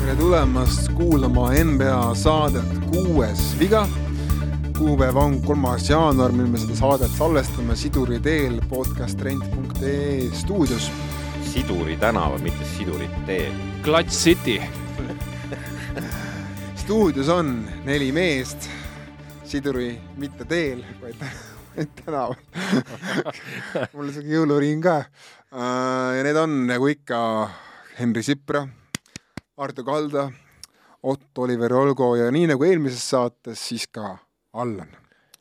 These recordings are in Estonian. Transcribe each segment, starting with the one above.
tere tulemast kuulama NBA saadet Kuues viga. kuupäev on kolmas jaanuar, mil me seda saadet salvestame Siduri teel podcasttrend.ee stuudios. Siduri tänav, mitte Siduri tee. Clutch City. stuudios on neli meest, Siduri mitte teel, vaid tänaval mul on siuke jõuluring ka. ja need on nagu ikka Henri Sipra, Arto Kalda, Ott Oliver Olgo ja nii nagu eelmises saates, siis ka Allan.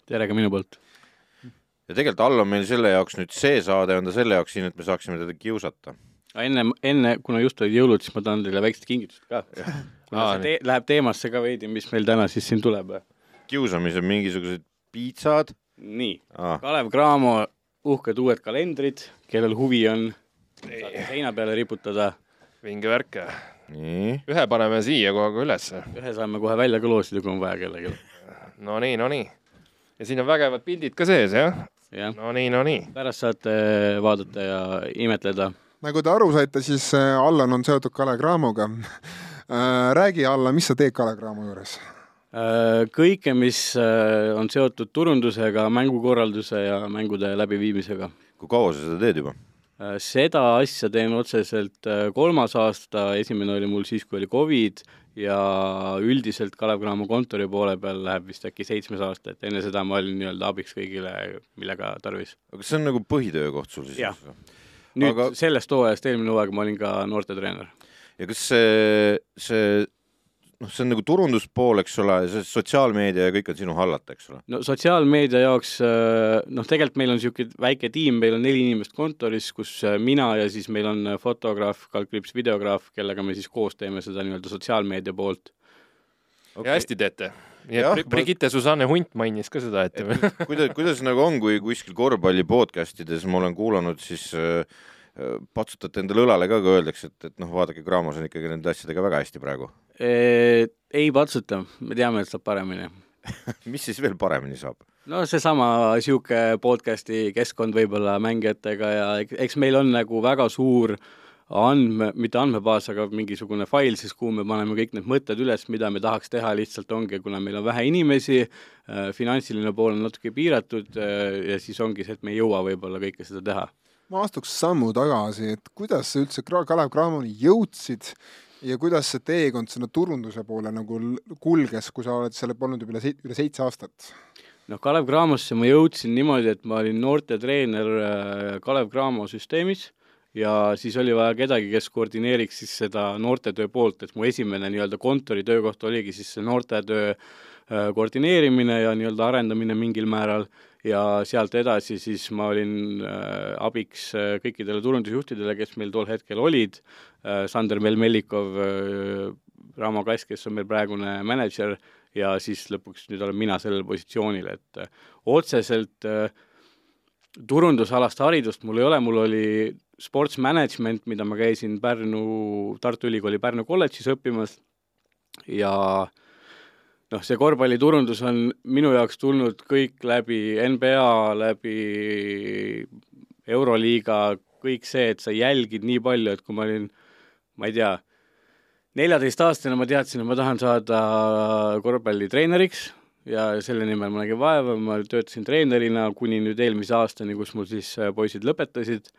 tere ka minu poolt. ja tegelikult All on meil selle jaoks nüüd see saade on ta selle jaoks siin, et me saaksime teda kiusata. enne, enne, kuna just olid jõulud, siis ma tahan teile väikest kingitust ka. kuna Aa, see te läheb teemasse ka veidi, mis meil täna siis siin tuleb. kiusamisel mingisugused piitsad nii ah,, Kalev Cramo uhked uued kalendrid, kellel huvi on, saate seina peale riputada. vinge värk. nii, ühe paneme siia kohe ka ülesse. ühe saame kohe välja ka loosida, kui on vaja kellelgi. no nii, no nii. ja siin on vägevad pildid ka sees, jah? no nii, no nii. pärast saate vaadata ja imetleda. nagu te aru saite, siis äh, Allan on seotud Kalev Cramoga. räägi, Allan, mis sa teed Kalev Cramo juures? Äh, kõike, mis äh, on seotud turundusega, mängukorralduse ja mängude läbiviimisega kui kaua sa seda teed juba? Äh, seda asja teen otseselt kolmas aasta, esimene oli mul siis, kui oli Covid ja üldiselt Kalev Cramo kontori poole peal läheb vist äkki seitsmes aasta, et enne seda ma olin nii-öelda abiks kõigile, millega tarvis. aga kas see on nagu põhitöökoht sul siis nüüd Aga... sellest hooajast eelmine hooaeg ma olin ka noortetreener. ja kas see, see noh, see on nagu turunduspool, eks ole, see sotsiaalmeedia ja kõik on sinu hallata, eks ole? no sotsiaalmeedia jaoks äh, noh, tegelikult meil on niisugune väike tiim, meil on neli inimest kontoris, kus äh, mina ja siis meil on äh, fotograaf, kaldkriips videograaf, kellega me siis koos teeme seda nii-öelda sotsiaalmeedia poolt. okay. ja hästi teete. nii Jah, et Bri- Brigitte Susanne Hunt mainis ka seda, et kuidas, kuidas nagu on, kui kuskil korvpalli podcast ides ma olen kuulanud, siis äh, äh, patsutate endale õlale ka, kui öeldakse, et, et noh, vaadake, Graamos on ikkagi nende asjadega väga hästi praegu. Ei patsuta, me teame, et saab paremini. mis siis veel paremini saab? no seesama niisugune podcast'i keskkond võib-olla mängijatega ja eks- meil on nagu väga suur andme, mitte andmebaas, aga mingisugune fail siis, kuhu me paneme kõik need mõtted üles, mida me tahaks teha, lihtsalt ongi, kuna meil on vähe inimesi, finantsiline pool on natuke piiratud äh, ja siis ongi see, et me ei jõua võib-olla kõike seda teha. ma astuks sammu tagasi, et kuidas sa üldse Kalev Cramoni jõudsid ja kuidas see teekond sinna turunduse poole nagu kulges, kui sa oled seal olnud juba üle üle seitse aastat? noh, Kalev Cramosse ma jõudsin niimoodi, et ma olin noortetreener äh, Kalev Cramo süsteemis ja siis oli vaja kedagi, kes koordineeriks siis seda noortetöö poolt, et mu esimene nii-öelda kontori töökoht oligi siis see noortetöö äh, koordineerimine ja nii-öelda arendamine mingil määral ja sealt edasi siis ma olin äh, abiks äh, kõikidele turundusjuhtidele, kes meil tol hetkel olid. Äh,, Sander Melmelikov äh,, Ramo Kass, kes on meil praegune mänedžer, ja siis lõpuks nüüd olen mina sellel positsioonil, et äh, otseselt äh, turundusalast haridust mul ei ole, mul oli sports management, mida ma käisin Pärnu, Tartu Ülikooli Pärnu kolledžis õppimas. Ja noh, see korvpalliturundus on minu jaoks tulnud kõik läbi NBA, läbi Euroliiga, kõik see, et sa jälgid nii palju, et kui ma olin, ma ei tea, neljateistaastane ma teadsin, et ma tahan saada korvpallitreeneriks ja selle nimel ma nägin vaeva, ma töötasin treenerina kuni nüüd eelmise aastani, kus mul siis äh, poisid lõpetasid.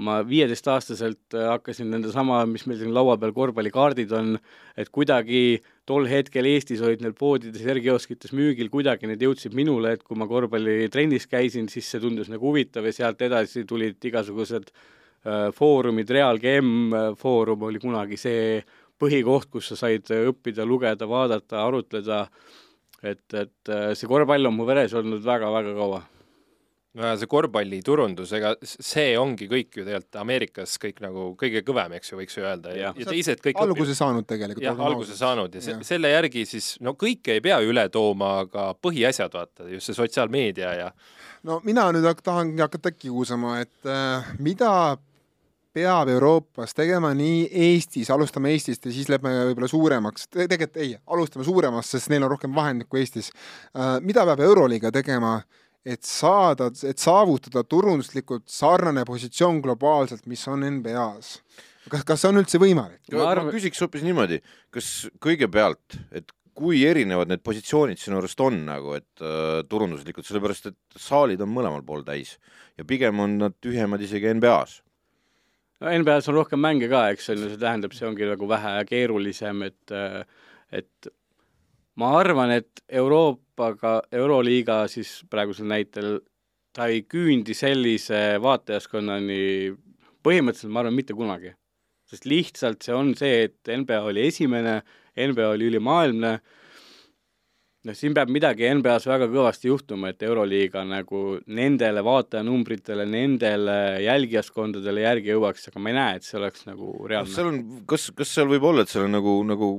Ma viieteistaastaselt äh, hakkasin nendesama, mis meil siin laua peal korvpallikaardid on, et kuidagi tol hetkel Eestis olid need poodides, R-kioskites müügil, kuidagi need jõudsid minule, et kui ma korvpallitrennis käisin, siis see tundus nagu huvitav ja sealt edasi tulid igasugused äh, foorumid, Real GM äh, foorum oli kunagi see põhikoht, kus sa said äh, õppida, lugeda, vaadata, arutleda, et, et see korvpall on mu veres olnud väga-väga kaua. See korvpalliturundus, ega see ongi kõik ju tegelikult Ameerikas kõik nagu kõige kõvem, eks ju, võiks ju öelda ja, ja teised kõik alguse saanud tegelikult. jah, alguse saanud ja se, Jah. selle järgi siis no kõike ei pea üle tooma, aga põhiasjad vaata, just see sotsiaalmeedia ja no mina nüüd tahangi hakata kiusama, et äh, mida peab Euroopas tegema nii Eestis, alustame Eestist ja siis lähme võib-olla suuremaks Te, tegelikult ei, alustame suuremast, sest neil on rohkem vahendeid kui Eestis äh,. mida peab Euroliiga tegema, et saada, et saavutada turunduslikult sarnane positsioon globaalselt, mis on NBA-s? kas, kas see on üldse võimalik? ma, arvan... ma küsiks hoopis niimoodi, kas kõigepealt, et kui erinevad need positsioonid sinu arust on nagu, et äh, turunduslikult, sellepärast et saalid on mõlemal pool täis ja pigem on nad tühjemad isegi NBA-s no NBA-s on rohkem mänge ka, eks on ju, see tähendab, see ongi nagu vähe keerulisem, et et ma arvan, et Euroopaga, Euroliiga siis praegusel näitel, ta ei küündi sellise vaatajaskonnani põhimõtteliselt ma arvan, mitte kunagi. sest lihtsalt see on see, et NBA oli esimene, NBA oli ülimaailmne, noh, siin peab midagi NBA-s väga kõvasti juhtuma, et Euroliiga nagu nendele vaatajanumbritele, nendele jälgijaskondadele järgi jõuaks, aga ma ei näe, et see oleks nagu reaalne no,. seal on, kas, kas seal võib olla, et seal on nagu, nagu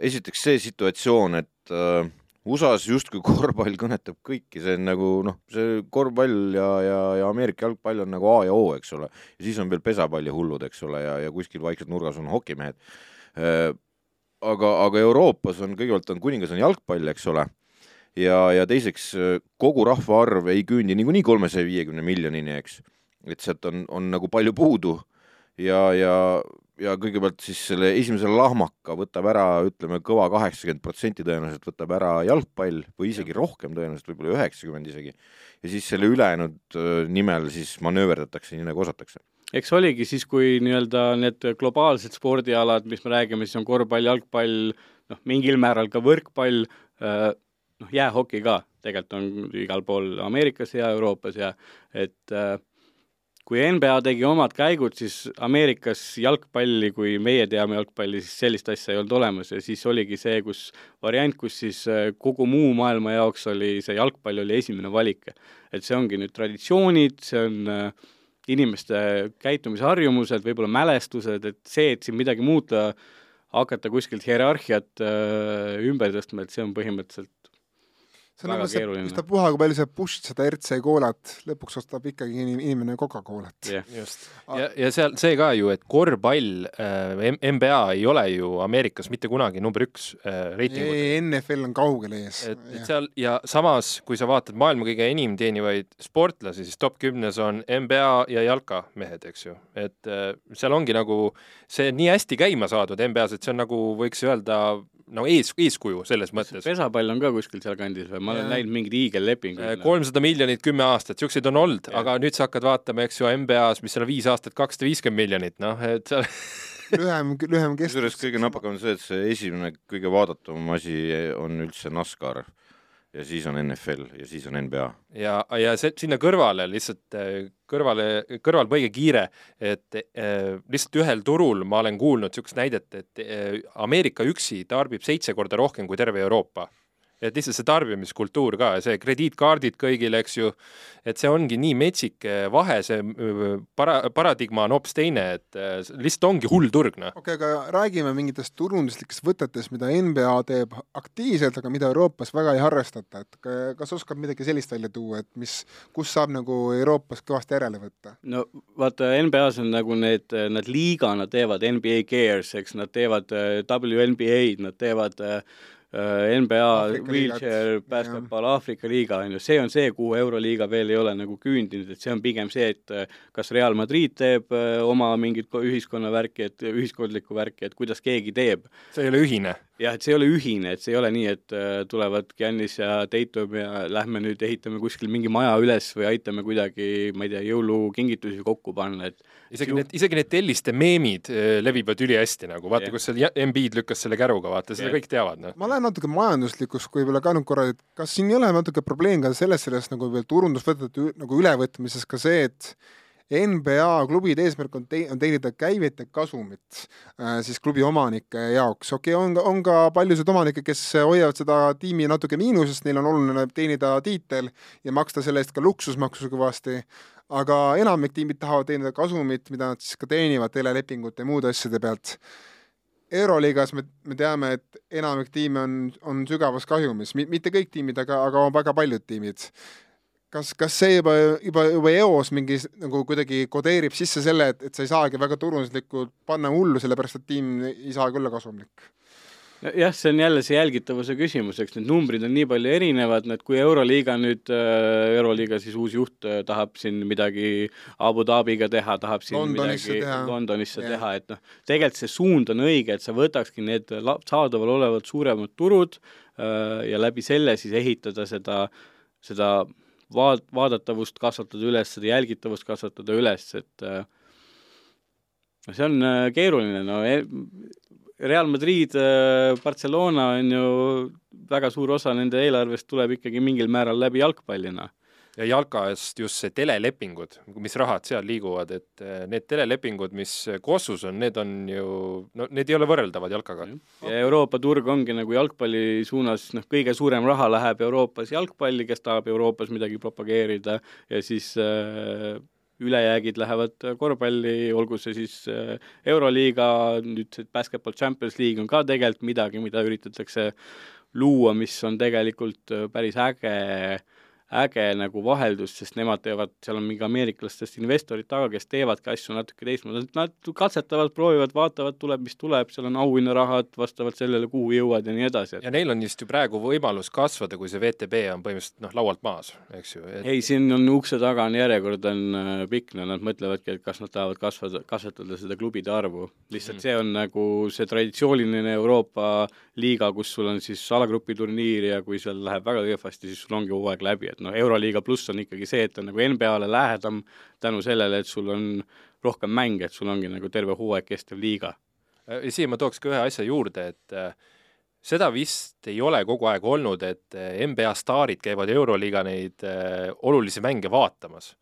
esiteks see situatsioon, et äh, USA-s justkui korvpall kõnetab kõiki, see on nagu noh, see korvpall ja, ja, ja Ameerika jalgpall on nagu A ja O, eks ole, ja siis on veel pesapallihullud, eks ole, ja, ja kuskil vaikselt nurgas on hokimehed. Äh, aga, aga Euroopas on, kõigepealt on kuningas on jalgpall, eks ole, ja, ja teiseks kogu rahvaarv ei küündi niikuinii kolmesaja viiekümne miljonini, eks. et sealt on, on nagu palju puudu ja, ja, ja kõigepealt siis selle esimese lahmaka võtab ära, ütleme, kõva kaheksakümmend protsenti tõenäoliselt võtab ära jalgpall või isegi rohkem tõenäoliselt, võib-olla üheksakümmend isegi. ja siis selle ülejäänud nimel siis manööverdatakse nii nagu osatakse eks oligi siis, kui nii-öelda need globaalsed spordialad, mis me räägime, siis on korvpall, jalgpall, noh, mingil määral ka võrkpall, noh, jäähoki ka tegelikult on igal pool Ameerikas ja Euroopas ja et äh, kui NBA tegi omad käigud, siis Ameerikas jalgpalli, kui meie teame jalgpalli, siis sellist asja ei olnud olemas ja siis oligi see, kus variant, kus siis äh, kogu muu maailma jaoks oli see jalgpall oli esimene valik. et see ongi nüüd traditsioonid, see on äh, inimeste käitumisharjumused, võib-olla mälestused, et see, et siin midagi muuta, hakata kuskilt hierarhiat äh, ümber tõstma, et see on põhimõtteliselt see on nagu see, ükstapuha, kui palju sa push'id seda RC koolat, lõpuks ostab ikkagi inimene Coca-Colat yeah.. just. ja, ja seal see ka ju, et korvpall äh,, NBA ei ole ju Ameerikas mitte kunagi number üks äh, reitingutel. NFL on kaugel ees. et, et seal ja samas, kui sa vaatad maailma kõige enim teenivaid sportlasi, siis top kümnes on NBA ja jalka mehed, eks ju. et äh, seal ongi nagu see nii hästi käima saadud NBA-s, et see on nagu võiks öelda no ees, eeskuju selles mõttes. pesapall on ka kuskil sealkandis või? ma olen näinud mingeid hiigellepinguid. Äh, kolmsada miljonit kümme aastat, niisuguseid on olnud, aga nüüd sa hakkad vaatama, eks ju, NBA-s, mis seal on viis aastat, kakssada viiskümmend miljonit, noh, et seal lühem, lühem kestus. kusjuures kõige napakam on see, et see esimene kõige vaadatum asi on üldse NASCAR ja siis on NFL ja siis on NBA. ja, ja see sinna kõrvale lihtsalt äh, kõrvale, kõrvalpõige kiire, et äh, lihtsalt ühel turul ma olen kuulnud niisugust näidet, et äh, Ameerika üksi tarbib seitse korda rohkem kui terve Euroopa et lihtsalt see tarbimiskultuur ka, see krediitkaardid kõigile, eks ju, et see ongi nii metsik vahe, see para-, paradigma on hoopis teine, et lihtsalt ongi hull turg, noh. okei okay,, aga räägime mingitest turunduslikest võtetest, mida NBA teeb aktiivselt, aga mida Euroopas väga ei harrastata, et kas oskad midagi sellist välja tuua, et mis, kus saab nagu Euroopas kõvasti järele võtta? no vaata, NBA-s on nagu need, nad liigana teevad NBA Cares, eks, nad teevad WNBA-d, nad teevad Äh, NBA Wheelchair Basketball Aafrika liiga on ju, see on see, kuhu Euroliiga veel ei ole nagu küündinud, et see on pigem see, et äh, kas Real Madrid teeb äh, oma mingit ühiskonnavärki, et ühiskondlikku värki, et kuidas keegi teeb. see ei ole ühine jah, et see ei ole ühine, et see ei ole nii, et äh, tulevad Giannis ja Tatum ja lähme nüüd ehitame kuskil mingi maja üles või aitame kuidagi, ma ei tea, jõulukingitusi kokku panna, et isegi need, isegi need telliste meemid äh, levivad ülihästi nagu, vaata yeah., kus seal Embiid lükkas selle käruga, vaata, seda yeah. kõik teavad, noh. ma lähen natuke majanduslikust võib-olla ka nüüd korra, et kas siin ei ole natuke probleem ka selles, selles nagu veel turundusvõtete nagu ülevõtmises ka see, et NBA klubide eesmärk on tei-, on teenida käivet ja kasumit äh, siis klubi omanike jaoks. okei okay,, on, on ka paljusid omanikke, kes hoiavad seda tiimi natuke miinuses, neil on oluline teenida tiitel ja maksta selle eest ka luksusmaksu kõvasti, aga enamik tiimid tahavad teenida kasumit, mida nad siis ka teenivad telelepingute ja muude asjade pealt. Euroliigas me, me teame, et enamik tiime on, on sügavas kahjumis, mitte kõik tiimid, aga, aga väga paljud tiimid kas, kas see juba, juba, juba eos mingi nagu kuidagi kodeerib sisse selle, et, et sa ei saagi väga turunduslikult panna hullu, sellepärast et tiim ei saagi olla kasumlik? jah, see on jälle see jälgitavuse küsimus, eks need numbrid on nii palju erinevad, et kui Euroliiga nüüd, äh, Euroliiga siis uus juht äh, tahab siin midagi Abu Dhabiga teha, tahab siin Londonisse midagi teha. Londonisse Jah. teha, et noh, tegelikult see suund on õige, et sa võtakski need saadaval olevad suuremad turud äh, ja läbi selle siis ehitada seda, seda vaat-, vaadatavust kasvatada üles, seda jälgitavust kasvatada üles, et äh, no see on äh, keeruline, no e- Real Madrid, Barcelona on ju, väga suur osa nende eelarvest tuleb ikkagi mingil määral läbi jalgpallina. Ja jalkas just see telelepingud, mis rahad seal liiguvad, et eh, need telelepingud, mis Kossus on, need on ju, no need ei ole võrreldavad jalkaga. ja Euroopa turg ongi nagu jalgpalli suunas, noh, kõige suurem raha läheb Euroopas jalgpalli, kes tahab Euroopas midagi propageerida ja siis äh, ülejäägid lähevad korvpalli, olgu see siis äh, Euroliiga, nüüd see Basketball Champions League on ka tegelikult midagi, mida üritatakse luua, mis on tegelikult äh, päris äge äge nagu vaheldus, sest nemad teevad, seal on mingi ameeriklastest investorid taga, kes teevadki asju natuke teistmoodi, nad katsetavad, proovivad, vaatavad, tuleb, mis tuleb, seal on auhinnarahad vastavalt sellele, kuhu jõuad ja nii edasi, et ja neil on vist ju praegu võimalus kasvada, kui see VTB on põhimõtteliselt noh, laualt maas, eks ju et.... ei, siin on ukse taga on järjekord on äh, pikk, no nad mõtlevadki, et kas nad tahavad kasvada, kasvatada seda klubide arvu. lihtsalt Mhm. see on nagu see traditsiooniline Euroopa liiga, kus sul on siis alagrupi turniir ja kui seal läheb väga kehvasti, siis sul ongi hooaeg läbi, et noh, Euroliiga pluss on ikkagi see, et ta on nagu NBA-le lähedam tänu sellele, et sul on rohkem mänge, et sul ongi nagu terve hooaeg kestev liiga. ja siia ma tooks ka ühe asja juurde, et äh, seda vist ei ole kogu aeg olnud, et äh, NBA staarid käivad Euroliiga neid äh, olulisi mänge vaatamas.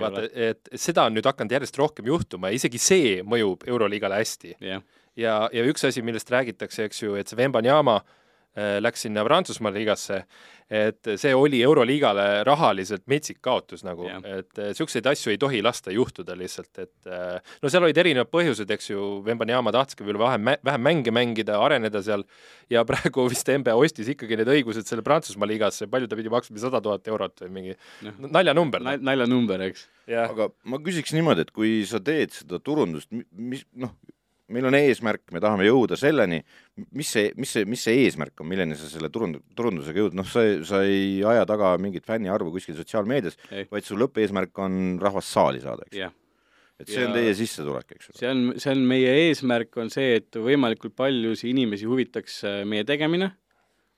Vaata et seda on nüüd hakanud järjest rohkem juhtuma ja isegi see mõjub Euroliigale hästi. jah, ja, ja üks asi, millest räägitakse, eks ju, et see Vembanyama äh, läks sinna Prantsusmaa liigasse, et see oli Euroliigale rahaliselt metsik kaotus nagu, Jah. et niisuguseid asju ei tohi lasta juhtuda lihtsalt, et äh, no seal olid erinevad põhjused, eks ju, Vembanyama tahtiski veel vähem, vähem mänge mängida, areneda seal ja praegu vist NBA ostis ikkagi need õigused selle Prantsusmaa liigasse, palju ta pidi maksma, sada tuhat eurot või mingi Noh. naljanumber no.. naljanumber, eks. jah, aga ma küsiks niimoodi, et kui sa teed seda turundust, mis noh, meil on eesmärk, me tahame jõuda selleni, mis see, mis see, mis see eesmärk on, milleni sa selle turund-, turundusega jõud, noh, sa, sa ei aja taga mingit fänniarvu kuskil sotsiaalmeedias, vaid su lõppeesmärk on rahvast saali saada, eks. jah et see on Ja- teie sissetulek, eks ole. see on, see on meie eesmärk, on see, et võimalikult paljusid inimesi huvitaks äh, meie tegemine,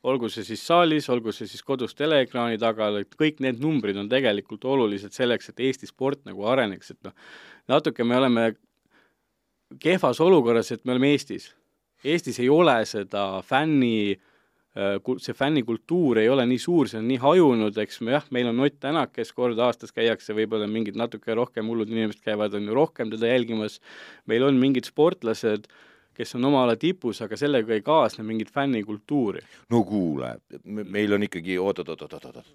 olgu see siis saalis, olgu see siis kodus teleekraani taga, et kõik need numbrid on tegelikult olulised selleks, et Eesti sport nagu areneks, et noh, natuke me oleme kehvas olukorras, et me oleme Eestis. Eestis ei ole seda fänni äh, see fännikultuur ei ole nii suur, see on nii hajunud, eks me jah, meil on Ott Tänak, kes kord aastas käiakse, võib-olla mingid natuke rohkem hullud inimesed käivad, on ju rohkem teda jälgimas, meil on mingid sportlased, kes on oma ala tipus, aga sellega ei kaasne mingit fännikultuuri. no kuule, meil on ikkagi oot, oot, oot, oot, oot, oot.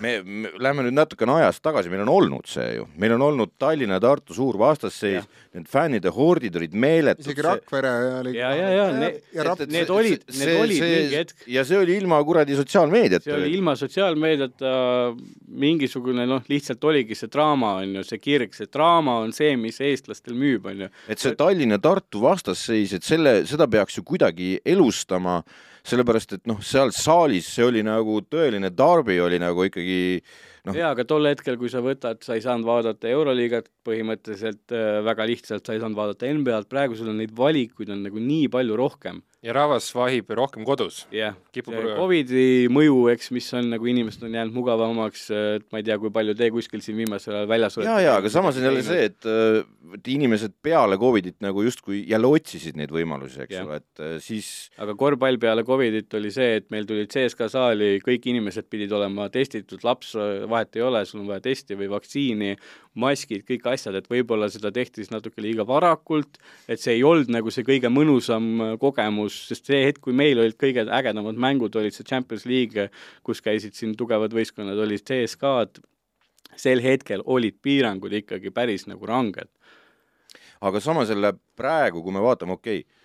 me, me lähme nüüd natukene ajas tagasi, meil on olnud see ju, meil on olnud Tallinna ja Tartu suur vastasseis, need fännide hordid olid meeletud. isegi Rakvere oli ja, ja, ja ne- ja Rap- need olid- need olid mingi hetk. ja see oli ilma kuradi sotsiaalmeediata. see oli ilma sotsiaalmeediata mingisugune noh, lihtsalt oligi see draama, on ju, see kirg, see draama on see, mis eestlastel müüb, on ju. et see Tallinna-Tartu vastasseis, et selle, seda peaks ju kuidagi elustama, sellepärast et noh, seal saalis see oli nagu tõeline darbi oli nagu ikkagi noh, jaa, aga tol hetkel, kui sa võtad, sa ei saanud vaadata Euroliigat põhimõtteliselt äh, väga lihtsalt, sa ei saanud vaadata NBA-d, praegu sul on neid valikuid on nagu nii palju rohkem. ja rahvas vahib rohkem kodus. jah, Covidi mõju, eks, mis on nagu inimesed on jäänud mugavamaks, et ma ei tea, kui palju te kuskil siin viimasel ajal väljas ja, ja aga samas on jälle see, et, et inimesed peale Covidit nagu justkui jälle otsisid neid võimalusi, eks ole, et äh, siis aga korvpall peale Covidit oli see, et meil tulid CSKA saali, kõik inimesed pidid olema testitud, laps vahet ei ole, sul on vaja testi või vaktsiini, maskid, kõik asjad, et võib-olla seda tehti siis natuke liiga varakult, et see ei olnud nagu see kõige mõnusam äh, kogemus, sest see hetk, kui meil olid kõige ägedamad mängud, olid see Champions League, kus käisid siin tugevad võistkonnad, olid CSKA-d, sel hetkel olid piirangud ikkagi päris nagu ranged. aga samas jälle praegu, kui me vaatame, okei okay,,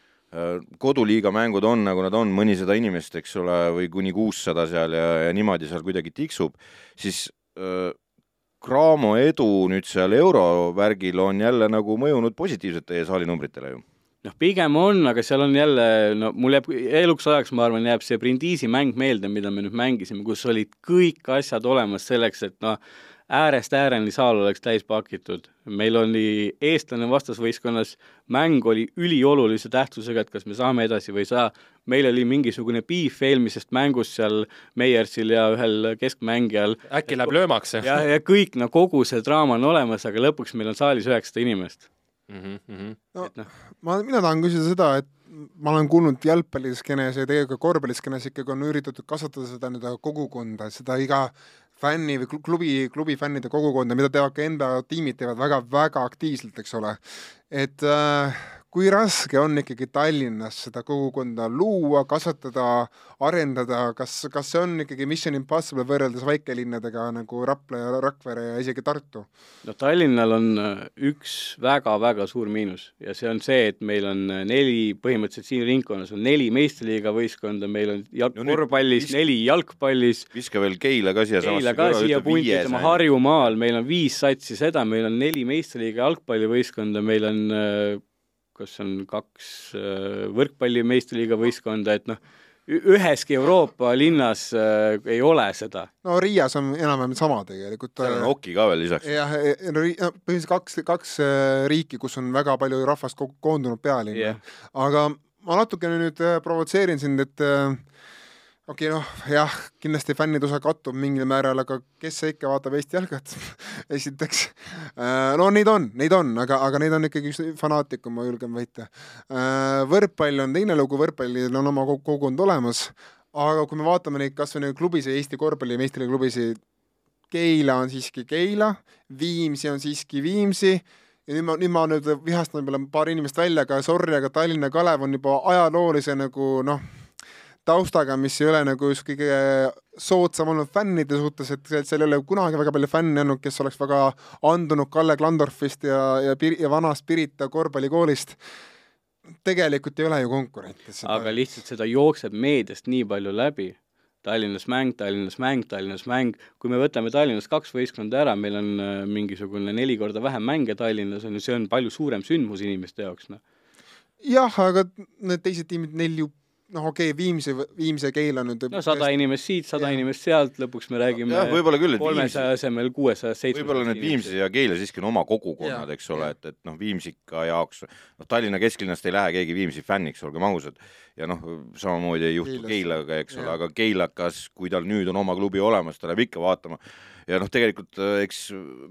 koduliiga mängud on nagu nad on, mõnisada inimest, eks ole, või kuni kuussada seal ja, ja niimoodi seal kuidagi tiksub, siis öö, Cramo edu nüüd seal eurovärgil on jälle nagu mõjunud positiivselt teie saalinumbritele ju. Noh, pigem on, aga seal on jälle, no mul jääb eluks ajaks, ma arvan, jääb see Brindisi mäng meelde, mida me nüüd mängisime, kus olid kõik asjad olemas selleks, et noh, äärest ääreni saal oleks täis pakitud. meil oli eestlane vastasvõistkonnas, mäng oli üliolulise tähtsusega, et kas me saame edasi või ei saa. meil oli mingisugune beef eelmisest mängust seal Meiersil ja ühel keskmängijal. äkki läheb löömaks? ja, ja kõik, no kogu see draama on olemas, aga lõpuks meil on saalis üheksasada inimest mm. -hmm. no no. ma, mina tahan küsida seda, et ma olen kuulnud jalgpalliskeenes ja tegelikult korvpalliskeenes ikkagi on üritatud kasvatada seda nii-öelda kogukonda, seda iga fänni või klubi, klubi fännide kogukonda, mida teevad ka NBA tiimid, teevad väga-väga aktiivselt, eks ole. et äh, kui raske on ikkagi Tallinnas seda kogukonda luua, kasvatada, arendada, kas, kas see on ikkagi mission impossible võrreldes väikelinnadega nagu Rapla ja Rakvere ja isegi Tartu? no Tallinnal on äh, üks väga-väga suur miinus ja see on see, et meil on äh, neli, põhimõtteliselt siin ringkonnas on neli meistriliiga võistkonda, meil on jalg-, no korvpallis visk... neli, jalgpallis. viska veel Keila ka siia Keila ka siia punti, ütleme Harjumaal, meil on viis satsi seda, meil on neli meistriliiga jalgpallivõistkonda, meil on äh, kas on kaks äh, võrkpalli meistriliiga võistkonda, et noh, üheski Euroopa linnas äh, ei ole seda. no Riias on enam-vähem sama tegelikult. seal on Oki ka veel lisaks. jah, e, e, no põhimõtteliselt kaks, kaks äh, riiki, kus on väga palju rahvast koondunud pealinna yeah.. aga ma natukene nüüd äh, provotseerin sind, et äh, okei okay,, noh jah, kindlasti fännide osa kattub mingil määral, aga kes see ikka vaatab Eesti jalgat esiteks. Äh, no neid on, neid on, aga, aga neid on ikkagi üks fanaatikum, ma julgen väita. Äh, võrkpall on teine lugu, võrkpallil on oma kogukond olemas, aga kui me vaatame neid kas või neid klubisid, Eesti korvpalli meistriklubisid, Keila on siiski Keila, Viimsi on siiski Viimsi ja nüüd ma, nüüd ma nüüd vihastan võib-olla paar inimest välja, aga sorry, aga Tallinna Kalev on juba ajaloolise nagu noh taustaga, mis ei ole nagu just kõige soodsam olnud fännide suhtes, et seal ei ole kunagi väga palju fänne olnud, kes oleks väga andunud Kalle Klandorfist ja, ja, ja vanast Pirita korvpallikoolist. tegelikult ei ole ju konkurente. aga lihtsalt seda jookseb meediast nii palju läbi. Tallinnas mäng, Tallinnas mäng, Tallinnas mäng, kui me võtame Tallinnas kaks võistkonda ära, meil on äh, mingisugune neli korda vähem mänge Tallinnas, on ju, see on palju suurem sündmus inimeste jaoks, noh jah, aga need teised tiimid, neil ju noh, okei okay,, Viimsi, Viimsi Keila nüüd no sada inimest siit, sada inimest sealt, lõpuks me räägime jah, võib-olla küll, et kolmesaja asemel kuuesajast, seitsmesajast võib-olla need Viimsi ja Keila siiski on oma kogukonnad, eks ole, et, et noh, Viimsika jaoks, noh, Tallinna kesklinnast ei lähe keegi Viimsi fänniks, olgem ausad, ja noh, samamoodi ei juhtu Keilaga, eks ole, aga Keilakas, kui tal nüüd on oma klubi olemas, ta läheb ikka vaatama. Ja noh, tegelikult eks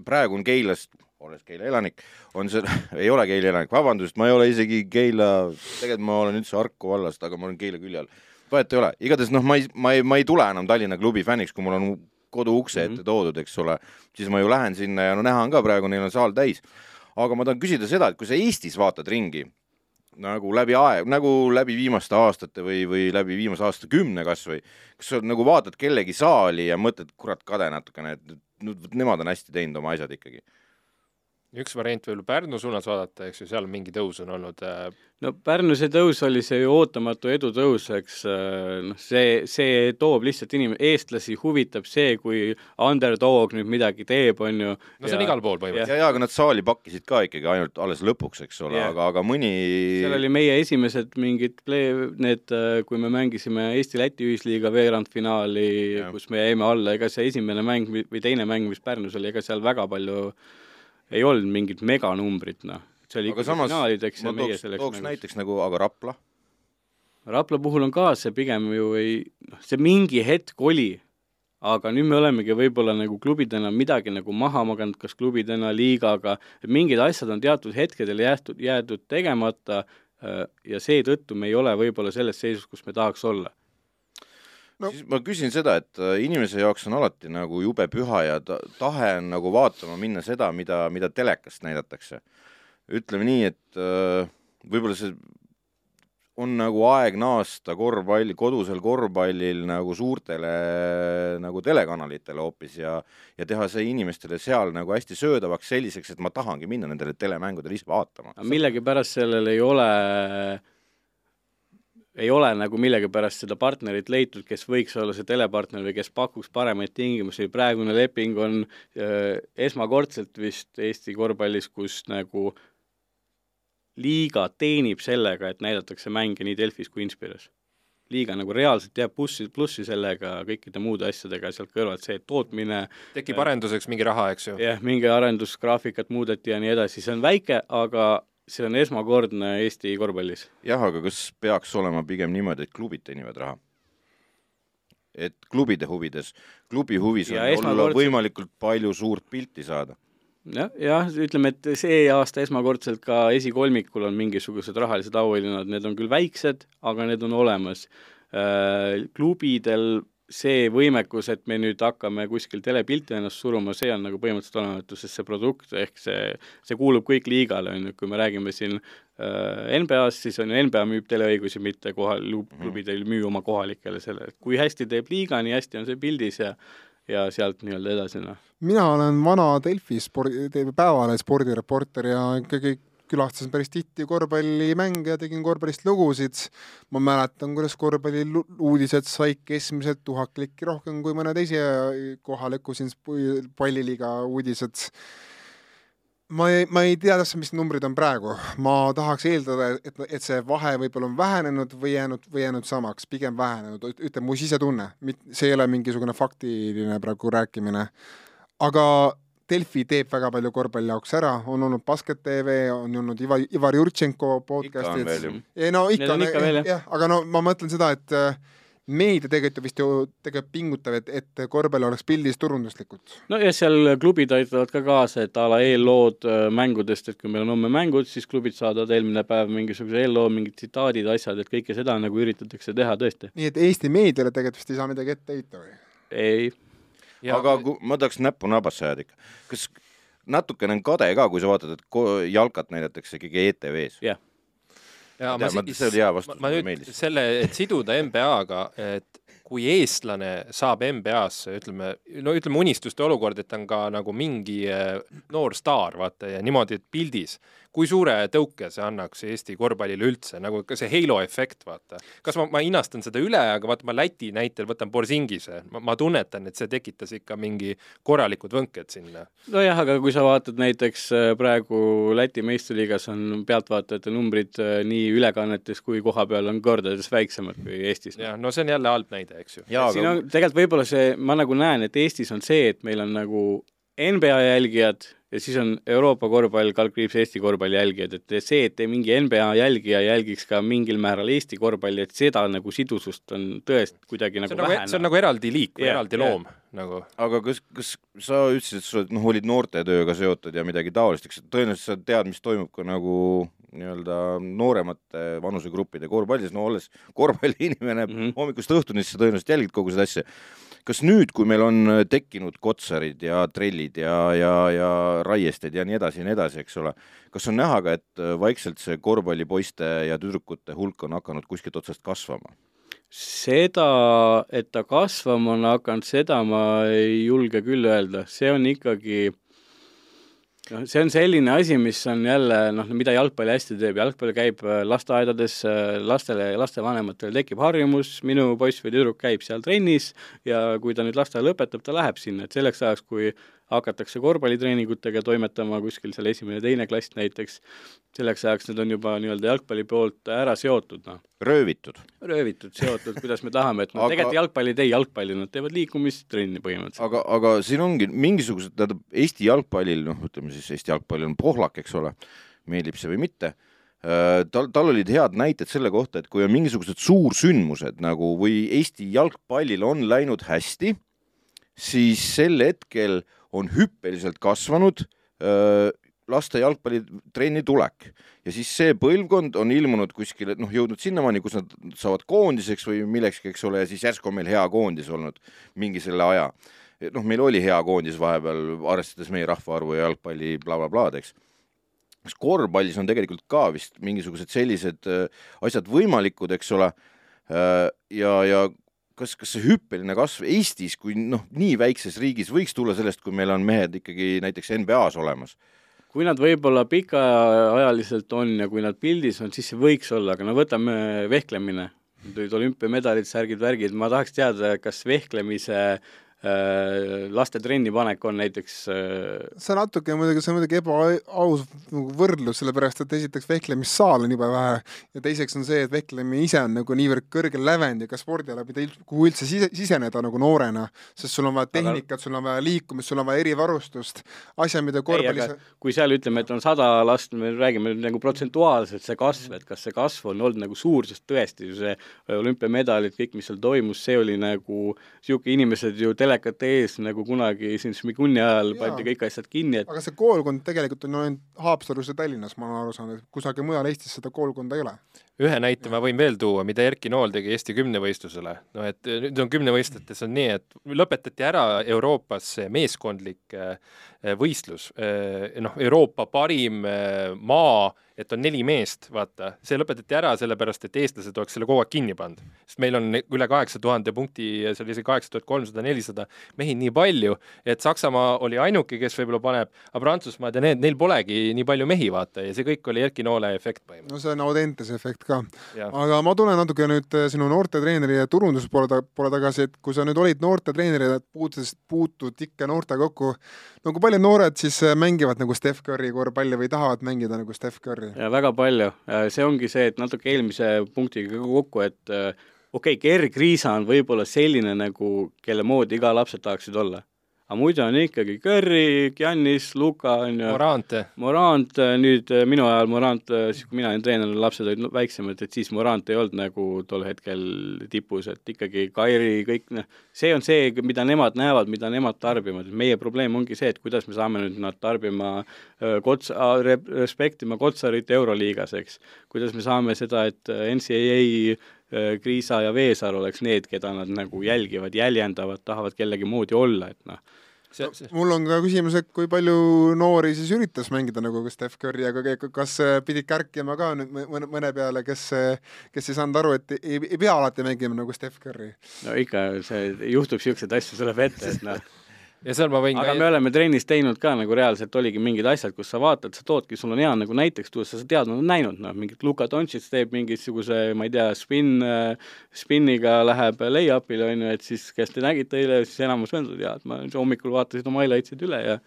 praegu on Keilast olles Keila elanik, on see, ei ole Keila elanik, vabandust, ma ei ole isegi Keila, tegelikult ma olen üldse Harku vallast, aga ma olen Keila külje all. vahet ei ole, igatahes noh, ma ei, ma ei, ma ei tule enam Tallinna klubi fänniks, kui mul on kodu ukse ette -hmm. toodud, eks ole, siis ma ju lähen sinna ja no näha on ka praegu, neil on saal täis. aga ma tahan küsida seda, et kui sa Eestis vaatad ringi, nagu läbi aeg, nagu läbi viimaste aastate või, või läbi viimase aastakümne kasvõi, kas sa nagu vaatad kellegi saali ja mõtled, kurat, kade natukene, et nemad on hästi teinud oma asjad ikkagi üks variant võib-olla Pärnu suunas vaadata, eks ju, seal mingi tõus on olnud äh.... no Pärnu see tõus oli see ju ootamatu edutõus, eks äh, noh, see, see toob lihtsalt inim-, eestlasi huvitab see, kui underdog nüüd midagi teeb, on ju. no see on igal pool põhimõtteliselt. ja, ja aga nad saali pakkisid ka ikkagi ainult alles lõpuks, eks ole, aga, aga mõni seal oli meie esimesed mingid play, need, äh, kui me mängisime Eesti-Läti ühisliiga veerandfinaali, kus me jäime alla, ega see esimene mäng või teine mäng, mis Pärnus oli, ega seal väga palju ei olnud mingit meganumbrit, noh. see oli ikkagi finaalideks ja meie tooks, selleks tooks mängus. näiteks nagu, aga Rapla? Rapla puhul on ka see pigem ju ei, noh, see mingi hetk oli, aga nüüd me olemegi võib-olla nagu klubidena midagi nagu maha maganud, kas klubidena, liigaga, et mingid asjad on teatud hetkedel jäetud, jäetud tegemata äh, ja seetõttu me ei ole võib-olla selles seisus, kus me tahaks olla no. siis ma küsin seda, et äh, inimese jaoks on alati nagu jube püha ja ta, tahe on nagu vaatama minna seda, mida, mida telekast näidatakse. ütleme nii, et äh, võib-olla see on nagu aeg naasta korvpalli, kodusel korvpallil nagu suurtele nagu telekanalitele hoopis ja ja teha see inimestele seal nagu hästi söödavaks selliseks, et ma tahangi minna nendele telemängudele ise vaatama. millegipärast sellel ei ole äh ei ole nagu millegipärast seda partnerit leitud, kes võiks olla see telepartner või kes pakuks paremaid tingimusi, praegune leping on äh, esmakordselt vist Eesti korvpallis, kus nagu liiga teenib sellega, et näidatakse mänge nii Delfis kui Inspiras liiga nagu reaalselt jääb plussi, plussi sellega kõikide muude asjadega sealt kõrvalt, see tootmine tekib arenduseks mingi raha, eks ju? jah, mingi arendusgraafikat muudeti ja nii edasi, see on väike, aga see on esmakordne Eesti korvpallis. jah, aga kas peaks olema pigem niimoodi, et klubid teenivad raha? et klubide huvides, klubi huvis Ja on olla esmakordselt- võimalikult palju suurt pilti saada. jah, jah, ütleme, et see aasta esmakordselt ka esikolmikul on mingisugused rahalised auhinnad, need on küll väiksed, aga need on olemas. klubidel see võimekus, et me nüüd hakkame kuskil telepilti ennast suruma, see on nagu põhimõtteliselt olematu, sest see produkt ehk see, see kuulub kõik liigale, on ju, kui me räägime siin äh, NBA-st, siis on ju NBA müüb teleõigusi, mitte kohal, klubid ei müü oma kohalikele selle, et kui hästi teeb liiga, nii hästi on see pildis ja ja sealt nii-öelda edasi, noh. mina olen vana Delfi spordi, Päevalehe spordireporter ja ikkagi külastasin päris tihti korvpallimänge ja tegin korvpallist lugusid. ma mäletan, kuidas korvpalli lu- uudised said keskmiselt tuhat klikki rohkem kui mõne teise kohaliku siin palliliiga uudised. ma ei, ma ei tea täpselt, mis numbrid on praegu, ma tahaks eeldada, et, et see vahe võib-olla on vähenenud või jäänud, või jäänud samaks, pigem vähenenud, ütleb mu sisetunne, see ei ole mingisugune faktiline praegu rääkimine. aga Delfi teeb väga palju korvpalli jaoks ära, on olnud Basket tv, on olnud Ivar, Ivar Jurtšenko podcast'id. ei no ikka, jah, aga no ma mõtlen seda, et äh, meedia tegelikult vist ju tegelikult pingutab, et, et korvpall oleks pildis turunduslikult. no ja seal klubid aitavad ka kaasa, et a la eellood äh, mängudest, et kui meil on homme mängud, siis klubid saadavad eelmine päev mingisuguse eelloo, mingid tsitaadid, asjad, et kõike seda nagu üritatakse teha tõesti. nii et Eesti meediale tegelikult vist ei saa midagi ette heita või? ei, aga kui ma tahaks näppu nabasse ajada ikka, kas natukene on kade ka, kui sa vaatad, et jalkat näidatakse ikkagi ETV-s? jah. ja Ma ma- see oli hea vastus, ma mulle meeldis. selle, et siduda NBA-ga, et kui eestlane saab NBA-sse, ütleme, no ütleme unistuste olukord, et ta on ka nagu mingi eh, noor staar, vaata, ja niimoodi, et pildis, kui suure tõuke see annaks Eesti korvpallile üldse, nagu ka see Halo efekt, vaata. kas ma, ma hinnastan seda üle, aga vaata, ma Läti näitel võtan Borsingise, ma, ma tunnetan, et see tekitas ikka mingi korralikud võnked sinna. nojah, aga kui sa vaatad näiteks äh, praegu Läti meistriliigas on pealtvaatajate numbrid äh, nii ülekannetes kui kohapeal on kordades väiksemad kui Eestis. jah, no see on jälle halb näide, eks ju. jaa, siin aga on tegelikult võib-olla see, ma nagu näen, et Eestis on see, et meil on nagu NBA jälgijad ja siis on Euroopa korvpall, kaldkriips Eesti korvpalli jälgijad, et see, et mingi NBA jälgija jälgiks ka mingil määral Eesti korvpalli, et seda nagu sidusust on tõesti kuidagi see nagu on nagu, vähe. see on nagu eraldi liik või Jah, eraldi loom nagu. aga kas, kas sa ütlesid, et sa oled, noh, olid noortetööga seotud ja midagi taolist, eks tõenäoliselt sa tead, mis toimub ka nagu nii-öelda nooremate vanusegruppide korvpallis, no olles korvpalliinimene mm. -hmm. hommikust õhtuni, siis sa tõenäoliselt jälgid kogu seda asja. Kas nüüd, kui meil on äh, tekkinud Kotsarid ja Trellid ja, ja, ja Raiested ja nii edasi ja nii edasi, eks ole, kas on näha ka, et äh, vaikselt see korvpallipoiste ja tüdrukute hulk on hakanud kuskilt otsast kasvama? seda, et ta kasvama on hakanud, seda ma ei julge küll öelda, see on ikkagi noh, see on selline asi, mis on jälle noh, mida jalgpall hästi teeb, jalgpall käib äh, lasteaedades, lastele ja lastevanematele tekib harjumus, minu poiss või tüdruk käib seal trennis ja kui ta nüüd lasteaia lõpetab, ta läheb sinna, et selleks ajaks, kui hakatakse korvpallitreeningutega toimetama kuskil seal esimene-teine klass näiteks, selleks ajaks need on juba nii-öelda jalgpalli poolt ära seotud, noh röövitud? röövitud, seotud, kuidas me tahame, et nad Aga- tegelikult jalgpalli ei tee jalgpalli, nad teevad liikumistrenni põhimõtteliselt. aga, aga siin ongi mingisugused, tähendab Eesti jalgpallil, noh, ütleme siis Eesti jalgpall on pohlak, eks ole, meeldib see või mitte, tal, tal olid head näited selle kohta, et kui on mingisugused suursündmused nagu või Eesti jalgpallil on läinud hästi, siis sel hetkel on hüppeliselt kasvanud laste jalgpallitrenni tulek ja siis see põlvkond on ilmunud kuskile, noh, jõudnud sinnamaani, kus nad saavad koondiseks või millekski, eks ole, ja siis järsku on meil hea koondis olnud mingi selle aja. noh, meil oli hea koondis vahepeal, arvestades meie rahvaarvu ja jalgpalli blablablaad, eks. Kas korvpallis on tegelikult ka vist mingisugused sellised asjad võimalikud, eks ole, ja, ja kas, kas see hüppeline kasv Eestis kui noh, nii väikses riigis võiks tulla sellest, kui meil on mehed ikkagi näiteks NBA-s olemas? kui nad võib-olla pikaajaliselt on ja kui nad pildis on, siis see võiks olla, aga no võtame vehklemine, nüüd olümpiamedalid, särgid, värgid, ma tahaks teada, kas vehklemise laste trenni panek on näiteks äh, see natuke muidugi, see on muidugi ebaaus nagu võrdlus, sellepärast et esiteks vehklemissaal on jube vähe ja teiseks on see, et vehklemine ise on nagu niivõrd kõrgel lävendiga spordiala, mida kuhu üldse sise, siseneda nagu noorena, sest sul on vaja tehnikat, sul on vaja liikumist, sul on vaja erivarustust, asja, mida korvpallis kui seal ütleme, et on sada last, me räägime nagu protsentuaalselt see kasv, et kas see kasv on olnud nagu suur, sest tõesti see olümpiamedalid, kõik, mis seal toimus, see oli nagu niisugune inimesed ju telekate ees nagu kunagi siin Šmigunni ajal Jaa. pandi kõik asjad kinni, et aga see koolkond tegelikult on ainult Haapsalus ja Tallinnas, ma olen aru saanud, et kusagil mujal Eestis seda koolkonda ei ole ühe näite ma võin veel tuua, mida Erki Nool tegi Eesti kümnevõistlusele. no et nüüd on kümnevõistletes on nii, et lõpetati ära Euroopas meeskondlik äh, võistlus, äh, noh, Euroopa parim maa et on neli meest, vaata, see lõpetati ära sellepärast, et eestlased oleks selle kogu aeg kinni pannud. sest meil on üle kaheksa tuhande punkti ja seal isegi kaheksa tuhat kolmsada, nelisada mehi nii palju, et Saksamaa oli ainuke, kes võib-olla paneb, aga Prantsusmaad ja need, neil polegi nii palju mehi, vaata, ja see kõik oli Erki Noole efekt põhimõtteliselt. no see on Audentese efekt ka. aga ma tulen natuke nüüd äh, sinu noortetreeneri ja turunduse poole ta-, poole tagasi, et kui sa nüüd olid noortetreener ja puutusid, puutud ikka noorte kokku, no kui paljud noored siis äh, mängivad nagu Steph Curry korvpalli või tahavad mängida nagu Steph Curry? Palju. ja väga palju, see ongi see, et natuke eelmise punktiga kokku, et äh, okei okay,, Gerg Riisa on võib-olla selline nagu, kelle moodi iga lapsed tahaksid olla aga muidu on ikkagi Curry, Giannis, Luka on ju. Morant. Morant, nüüd äh, minu ajal Morant, äh, siis kui mina olin treener, lapsed olid väiksemad, et siis Morant ei olnud nagu tol hetkel tipus, et ikkagi Kairi, kõik noh, see on see, mida nemad näevad, mida nemad tarbivad, meie probleem ongi see, et kuidas me saame nüüd nad tarbima äh, kots-, respektima Kotsarit Euroliigas, eks. kuidas me saame seda, et NCAA Kriisa ja Veesaar oleks need, keda nad nagu jälgivad, jäljendavad, tahavad kellegi moodi olla, et noh See, see. mul on ka küsimus, et kui palju noori siis üritas mängida nagu Steph Curry, aga kas pidid kärkima ka nüüd mõne, mõne peale, kes, kes ei saanud aru, et ei, ei pea alati mängima nagu Steph Curry? no ikka, see juhtub niisuguseid asju, tuleb ette, et noh ja seal ma võin aga ka... me oleme trennis teinud ka nagu reaalselt oligi mingid asjad, kus sa vaatad, sa toodki, sul on hea nagu näiteks tuua, sa tead, nad on näinud, noh, mingit Luka Doncic teeb mingisuguse, ma ei tea, spin, spinniga läheb lay-up'ile, on ju, et siis kes te nägite eile, siis enamus öeldud, jaa, et ma hommikul vaatasin oma highlights'id üle ja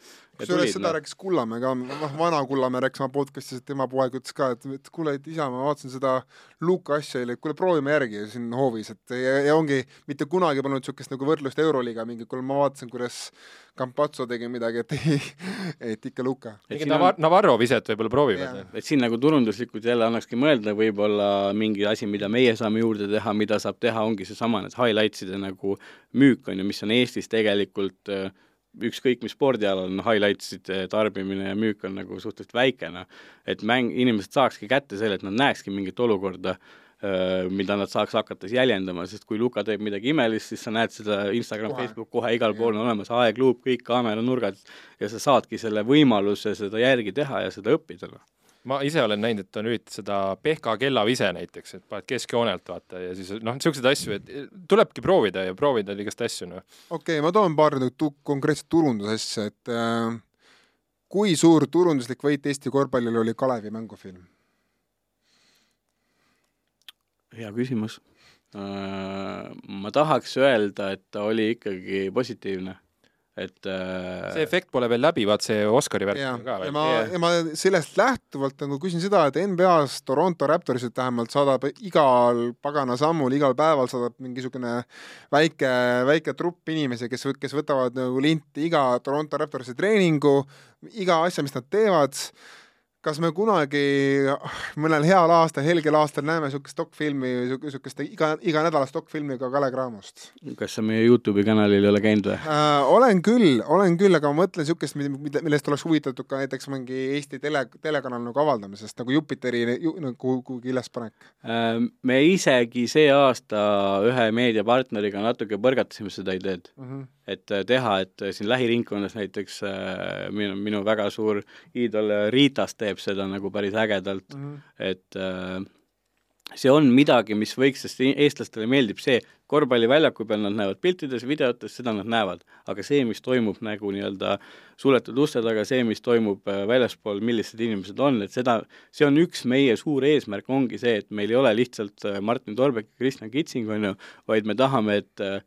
kusjuures seda no. rääkis Kullamäe ka, noh, vana Kullamäe rääkis oma podcast'is, et tema poeg ütles ka, et, et kuule, et isa, ma vaatasin seda Luka asja eile, et kuule, proovime järgi siin hoovis, et ja, ja ongi, mitte kunagi polnud niisugust nagu võrdlust Euroliiga mingi, kuule, ma vaatasin, kuidas Campazzo tegi midagi, et ei, et ikka Luka. mingi Navar-, Navarro viset võib-olla proovivad. et siin nagu turunduslikult jälle annakski mõelda võib-olla mingi asi, mida meie saame juurde teha, mida saab teha, ongi seesama need highlights'ide nagu müük, on ju, mis on Eestis tegelikult äh, ükskõik mis spordialal on highlights'ide tarbimine ja müük on nagu suhteliselt väike, noh. et mäng, inimesed saakski kätte selle, et nad näekski mingit olukorda, mida nad saaks hakata siis jäljendama, sest kui Luka teeb midagi imelist, siis sa näed seda Instagram, Facebook kohe igal pool on olemas, aegluup, kõik kaameranurgad ja sa saadki selle võimaluse seda järgi teha ja seda õppida, noh ma ise olen näinud, et on üritatud seda pehka kellavise näiteks, et paned keskjoonelt vaata ja siis noh, niisuguseid asju, et tulebki proovida ja proovida igast asju, noh. okei okay,, ma toon paar konkreetset turundusasja, et äh, kui suur turunduslik võit Eesti korvpallil oli Kalevi mängufilm? hea küsimus äh,. Ma tahaks öelda, et ta oli ikkagi positiivne et äh... see efekt pole veel läbi, vaat see Oscari värk on ka veel. ja ma yeah., ja ma sellest lähtuvalt nagu küsin seda, et NBA-s Toronto Raptorsid vähemalt saadab igal pagana sammul, igal päeval saadab mingisugune väike, väike trupp inimesi, kes, kes võtavad nagu linti iga Toronto Raptorsi treeningu, iga asja, mis nad teevad kas me kunagi mõnel heal aastal, helgel aastal näeme niisugust dokfilmi, niisugust iga, iganädalast dokfilmi ka Kalev Cramost? kas sa meie Youtube'i kanalil ei ole käinud või äh,? olen küll, olen küll, aga ma mõtlen niisugust, mida, millest oleks huvitatud ka näiteks mingi Eesti tele, telekanal nagu avaldamisest, nagu Jupiteri ju, nagu kuhugi ülespanek äh,. me isegi see aasta ühe meediapartneriga natuke põrgatasime seda ideed mm. -hmm et äh, teha, et äh, siin lähiringkonnas näiteks äh, minu, minu väga suur iidol Ritas teeb seda nagu päris ägedalt mm, -hmm. et äh, see on midagi, mis võiks, sest eestlastele meeldib see, korvpalliväljaku peal nad näevad piltides, videotes, seda nad näevad, aga see, mis toimub nagu nii-öelda suletud uste taga, see, mis toimub väljaspool, millised inimesed on, et seda, see on üks meie suur eesmärk, ongi see, et meil ei ole lihtsalt Martin Torbek ja Kristjan Kitsing, on ju, vaid me tahame, et äh,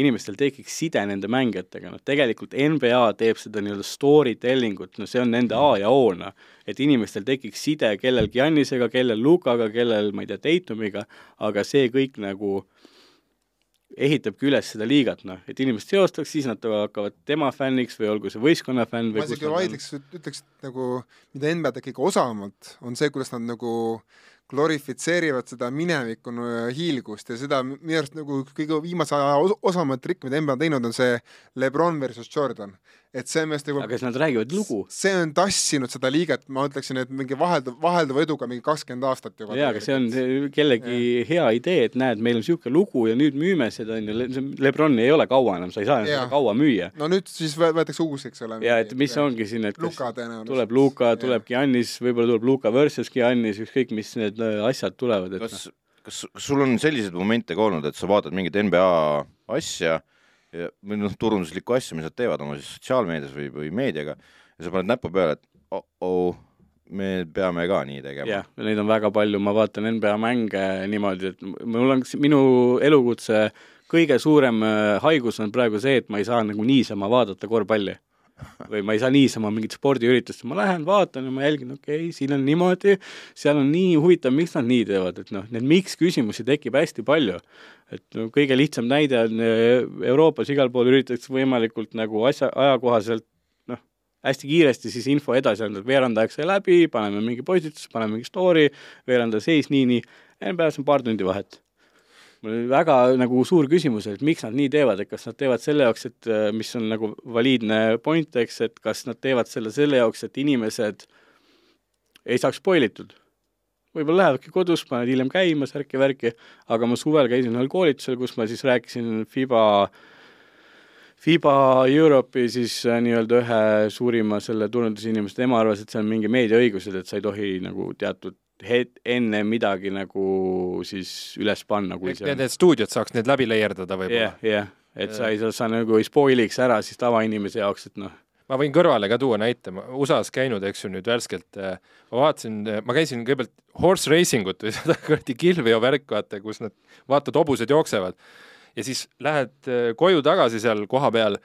inimestel tekiks side nende mängijatega, noh tegelikult NBA teeb seda nii-öelda story telling ut, no see on nende A ja O, noh. et inimestel tekiks side kellel Giannisega, kellel Lukaga, kellel ma ei tea, Tatumiga, aga see kõik nagu ehitabki üles seda liigat, noh, et inimesed seostaks, siis nad hakkavad tema fänniks või olgu see võistkonna fänn või ma isegi vaidleks, ütleks, et nagu mida NBA teeb kõige osavamalt, on see, kuidas nad nagu glorifitseerivad seda mineviku hiilgust ja seda minu arust nagu kõige viimase aja osavamat trikk, mida NBA on teinud, on see Lebron versus Jordan et see on minu arust nagu aga kas nad räägivad lugu? see on tassinud seda liiget, ma ütleksin, et mingi vahelduv, vahelduva eduga mingi kakskümmend aastat juba. jaa, aga see on kellegi ja. hea idee, et näed, meil on niisugune lugu ja nüüd müüme seda, on ju, Lebroni ei ole kaua enam, sa ei saa enam seda kaua müüa. no nüüd siis võetakse uus, eks ole. jaa, et mis ja. ongi siin, et Luka tõenäoliselt. tuleb Luka, tuleb Giannis, võib-olla tuleb Luka versus Giannis, ükskõik mis need äh, asjad tulevad, et kas, kas, kas sul on selliseid momente ka olnud, et sa vaatad mingit NBA asja ja, või noh, turunduslikku asja, mis nad teevad oma siis sotsiaalmeedias või, või meediaga ja sa paned näppu peale, et oh-oh, me peame ka nii tegema. jah, neid on väga palju, ma vaatan NBA mänge niimoodi, et mul on, minu elukutse kõige suurem äh, haigus on praegu see, et ma ei saa nagu niisama vaadata korvpalli või ma ei saa niisama mingit spordiüritust, ma lähen vaatan ja ma jälgin, okei okay,, siin on niimoodi, seal on nii huvitav, miks nad nii teevad, et noh, neid miks küsimusi tekib hästi palju. et no kõige lihtsam näide on eh, Euroopas igal pool üritatakse võimalikult nagu asja, ajakohaselt noh, hästi kiiresti siis info edasi anda, et veerand aeg sai läbi, paneme mingi postitus, paneme mingi story, veerand aeg seis, nii, nii, NBA-s on paar tundi vahet mul oli väga nagu suur küsimus, et miks nad nii teevad, et kas nad teevad selle jaoks, et äh, mis on nagu valiidne point, eks, et kas nad teevad selle selle jaoks, et inimesed ei saaks spoil itud. võib-olla lähevadki kodus, panevad hiljem käima, särki-värki, aga ma suvel käisin ühel koolitusel, kus ma siis rääkisin FIBA FIBA Europe'i siis äh, nii-öelda ühe suurima selle turundusinimese, tema arvas, et see on mingi meediaõigused, et sa ei tohi nagu teatud het-, enne midagi nagu siis üles panna, kui see need stuudiod saaks need läbi leierdada võib-olla. jah, jah, et sa ei, sa nagu ei spoiliks ära siis tavainimese jaoks, et noh, ma võin kõrvale ka tuua näite, ma USA-s käinud, eks ju, nüüd värskelt, äh, ma vaatasin, äh, ma käisin kõigepealt horse racing ut või seda kuradi kihlveo värk, vaata, kus nad, vaatad, hobused jooksevad. ja siis lähed äh, koju tagasi seal kohapeal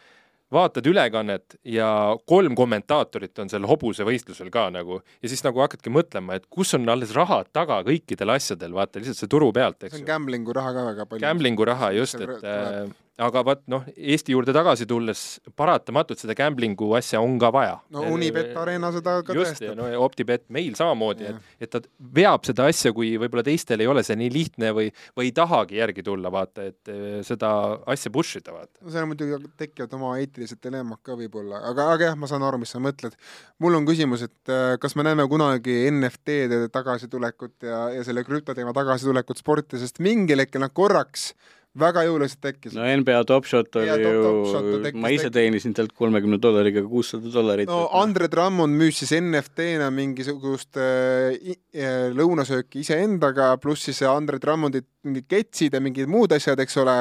vaatad ülekannet ja kolm kommentaatorit on seal hobusevõistlusel ka nagu ja siis nagu hakkadki mõtlema, et kus on alles rahad taga kõikidel asjadel, vaata lihtsalt see turu pealt, eks see on gamblingu raha ka väga palju. Gamblingu raha just, et äh, aga vot noh, Eesti juurde tagasi tulles paratamatult seda gamblingu asja on ka vaja. no Unibet Arena seda ka just, tõestab. no OpTibet meil samamoodi, et, et ta veab seda asja, kui võib-olla teistel ei ole see nii lihtne või, või ei tahagi järgi tulla, vaata, et eh, seda asja push ida, vaata. no seal muidugi tekivad oma eetilised dilemmad ka võib-olla, aga, aga jah, ma saan aru, mis sa mõtled. mul on küsimus, et eh, kas me näeme kunagi NFT-de tagasitulekut ja, ja selle krüptoteema tagasitulekut sporti, sest mingil hetkel nad korraks väga jõuliselt tekkis. no NBA Top Shot oli ja, ju, ma ise teenisin sealt kolmekümne dollariga kuussada dollarit. no Andre Drummond müüs siis NFT-na mingisugust äh, äh, lõunasööki iseendaga, pluss siis Andre Drummondi mingid ketsid ja mingid muud asjad, eks ole.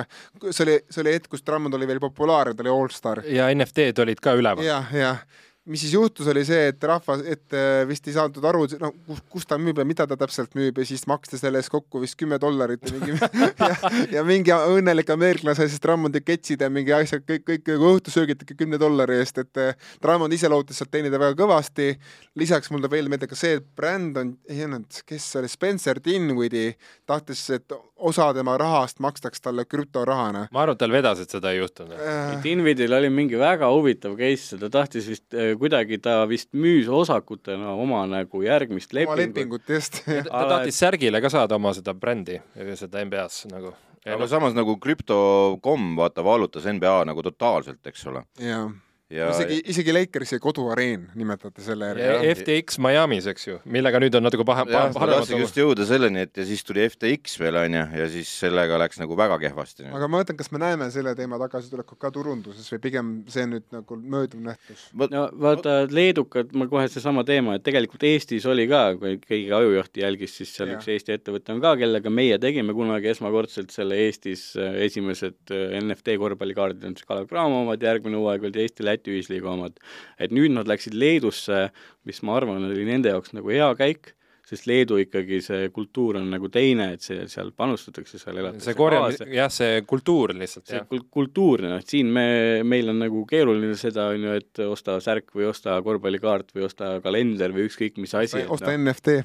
see oli, see oli hetk, kus Drummond oli veel populaarne, ta oli allstar. ja NFT-d olid ka üleval ja,. jah, jah mis siis juhtus, oli see, et rahvas, et äh, vist ei saadud aru, no kus, kus ta müüb ja mida ta täpselt müüb ja siis maksti selle eest kokku vist kümme dollarit ja mingi ja, ja mingi õnnelik ameeriklane sai siis Drummondi ketsid ja mingi asjad kõik, kõik nagu õhtusöögid ikka kümne dollari eest, et äh, Drummond ise lootis sealt teenida väga kõvasti. lisaks mul tuleb veel meelde ka see, et Brandon, ei olnud, kes see oli, Spencer Dinwiddie tahtis, et osa tema rahast makstaks talle krüptorahana. ma arvan, et tal vedas, et seda ei juhtunud äh.... Dinwiddie'l oli mingi väga huvitav case, ta tahtis vist kuidagi ta vist müüs osakutena oma nagu järgmist lepingut. oma lepingut, just. ta tahtis särgile ka saada oma seda brändi, seda NBA-s nagu. aga no, samas nagu krüpto.com vaata vallutas NBA nagu totaalselt, eks ole. jaa ja isegi, isegi Lakersi koduareen nimetate selle järgi. FTX Miami's, eks ju, millega nüüd on natuke paha, paha, ma tahtsin just jõuda selleni, et ja siis tuli FTX veel, on ju, ja siis sellega läks nagu väga kehvasti. aga ma mõtlen, kas me näeme selle teema tagasitulekut ka turunduses või pigem see nüüd nagu mööduv nähtus? no vaata, leedukad, ma kohe seesama teema, et tegelikult Eestis oli ka, kui keegi ajujuhti jälgis, siis seal ja. üks Eesti ettevõte on ka, kellega meie tegime kunagi esmakordselt selle Eestis äh, esimesed äh, NFT korvpallikaardid on siis Kalev Cramo omad, järgmine hooaeg olid Eesti Läti ühisliiga omad. et nüüd nad läksid Leedusse, mis ma arvan, oli nende jaoks nagu hea käik, sest Leedu ikkagi see kultuur on nagu teine, et see, seal panustatakse, seal elatakse see korjam-, jah, see kultuur lihtsalt, see kul-, kultuurne, noh, siin me, meil on nagu keeruline seda, on ju, et osta särk või osta korvpallikaart või osta kalender või ükskõik mis asi. osta no, NFT.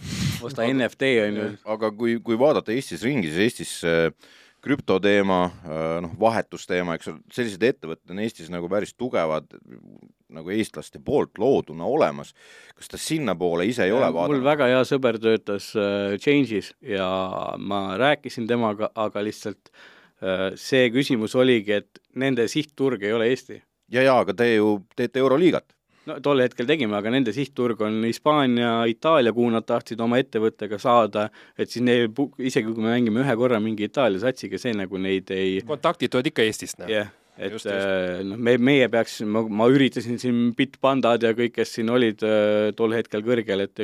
osta NFT, on ju. aga kui, kui vaadata Eestis ringi, siis Eestis äh, krüptoteema, äh, noh, vahetusteema, eks ole, sellised ettevõtted on Eestis nagu päris tugevad, nagu eestlaste poolt looduna olemas. kas ta sinnapoole ise ei ole vaadanud? mul väga hea sõber töötas äh, Change'is ja ma rääkisin temaga, aga lihtsalt äh, see küsimus oligi, et nende sihtturg ei ole Eesti. ja, ja aga te ju teete Euroliigat no tol hetkel tegime, aga nende sihtturg on Hispaania, Itaalia, kuhu nad tahtsid oma ettevõttega saada, et siis neil, isegi kui me mängime ühe korra mingi Itaalia satsiga, see nagu neid ei kontaktid tulevad ikka Eestist, noh. yeah et äh, noh, me, meie peaks, ma, ma üritasin siin Bitpandad ja kõik, kes siin olid äh, tol hetkel kõrgel, et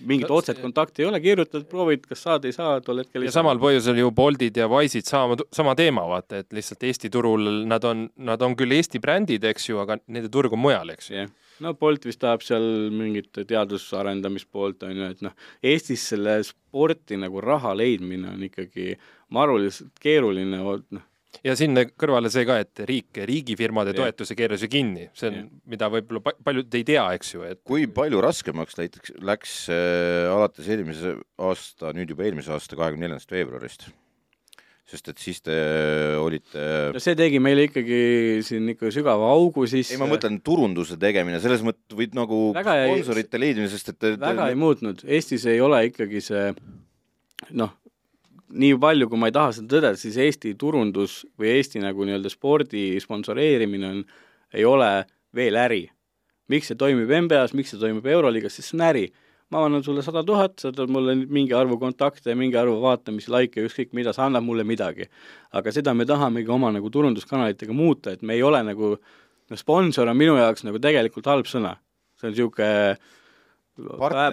mingit no, otset kontakti ei ole, kirjutad, proovid, kas saad, ei saa, tol hetkel ja samal põhjusel ju Boltid ja Wise'id sama, sama teema, vaata, et lihtsalt Eesti turul nad on, nad on küll Eesti brändid, eks ju, aga nende turg on mujal, eks ju. Yeah no Bolt vist tahab seal mingit teadusarendamispoolt, on ju, et noh, Eestis selle sporti nagu raha leidmine on ikkagi maruliselt keeruline, noh, ja sinna kõrvale see ka, et riik, riigifirmade ja. toetuse keeras ju kinni, see on, mida võib-olla paljud ei tea, eks ju, et kui palju raskemaks näiteks läks äh, alates eelmise aasta, nüüd juba eelmise aasta kahekümne neljandast veebruarist? Sest et siis te olite no see tegi meile ikkagi siin ikka sügava augu sisse. ei, ma mõtlen turunduse tegemine, selles mõttes või nagu väga sponsorite ei, leidmine, sest et väga te... ei muutnud, Eestis ei ole ikkagi see noh, nii palju, kui ma ei taha seda tõdeda, siis Eesti turundus või Eesti nagu nii-öelda spordi sponsoreerimine on, ei ole veel äri. miks see toimib NBA-s, miks see toimub Euroliigas, sest see on äri. Ma annan sulle sada tuhat, sa tood mulle mingi arvu kontakte, mingi arvu vaatamisi, likee, ükskõik mida, sa annad mulle midagi. aga seda me tahamegi oma nagu turunduskanalitega muuta, et me ei ole nagu, noh, sponsor on minu jaoks nagu tegelikult halb sõna. see on niisugune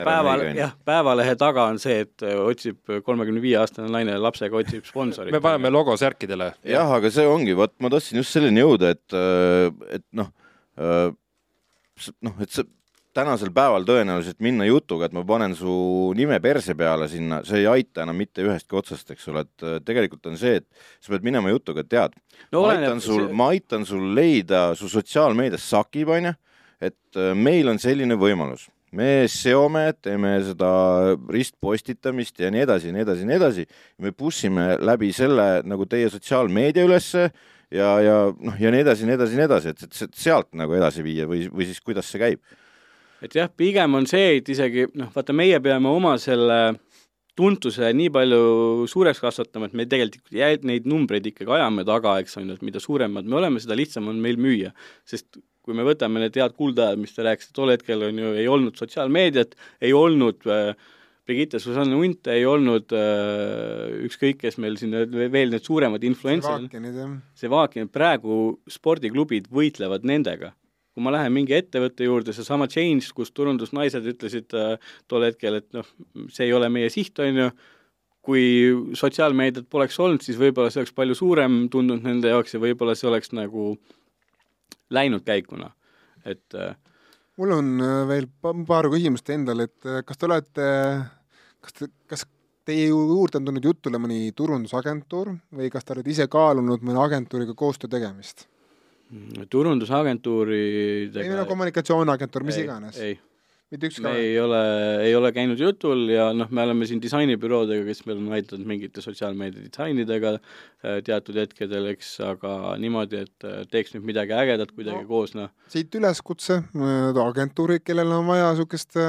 päeval, jah, Päevalehe taga on see, et otsib kolmekümne viie aastane naine lapsega otsib sponsorit. me paneme logo särkidele. jah, aga see ongi, vot ma tahtsin just selleni jõuda, et, et noh, äh, noh, et see tänasel päeval tõenäoliselt minna jutuga, et ma panen su nime perse peale sinna, see ei aita enam mitte ühestki otsast, eks ole, et tegelikult on see, et sa pead minema jutuga, et tead no,, ma aitan sul see..., ma aitan sul leida, su sotsiaalmeedias sakib, onju, et meil on selline võimalus me seome, teeme seda ristpostitamist ja nii edasi ja nii edasi ja nii edasi. me push ime läbi selle nagu teie sotsiaalmeedia ülesse ja, ja noh, ja nii edasi, nii edasi, nii edasi, et, et sealt nagu edasi viia või, või siis kuidas see käib? Et jah, pigem on see, et isegi noh, vaata, meie peame oma selle tuntuse nii palju suureks kasvatama, et me tegelikult neid numbreid ikkagi ajame taga, eks on ju, et mida suuremad me oleme, seda lihtsam on meil müüa. sest kui me võtame need head kuldajad, mis te rääkisite, tol hetkel on ju, ei olnud sotsiaalmeediat, ei olnud äh, Brigitte Susanne Unt, ei olnud äh, ükskõik, kes meil siin veel need suuremad influentsid, see Vaakin, praegu spordiklubid võitlevad nendega. Kui ma lähen mingi ettevõtte juurde, seesama Change, kus turundusnaised ütlesid äh, tol hetkel, et noh, see ei ole meie siht, on ju, kui sotsiaalmeediat poleks olnud, siis võib-olla see oleks palju suurem tundunud nende jaoks ja võib-olla see oleks nagu läinud käikuna, et äh, mul on äh, veel paar küsimust endale, et äh, kas te olete, kas te, kas teie juurde on tulnud jutule mõni turundusagentuur või kas te olete ise kaalunud mõne agentuuriga koostöö tegemist? Turundusagentuuridega ei no kommunikatsiooniagentuur, mis ei, iganes. ei mitte ükski me ei ole, ei ole käinud jutul ja noh, me oleme siin disainibüroodega, kes meil on aidanud mingite sotsiaalmeedia disainidega äh, teatud hetkedel, eks, aga niimoodi, et äh, teeks nüüd midagi ägedat kuidagi no, koos, noh. siit üleskutse äh, agentuurid, kellel on vaja niisugust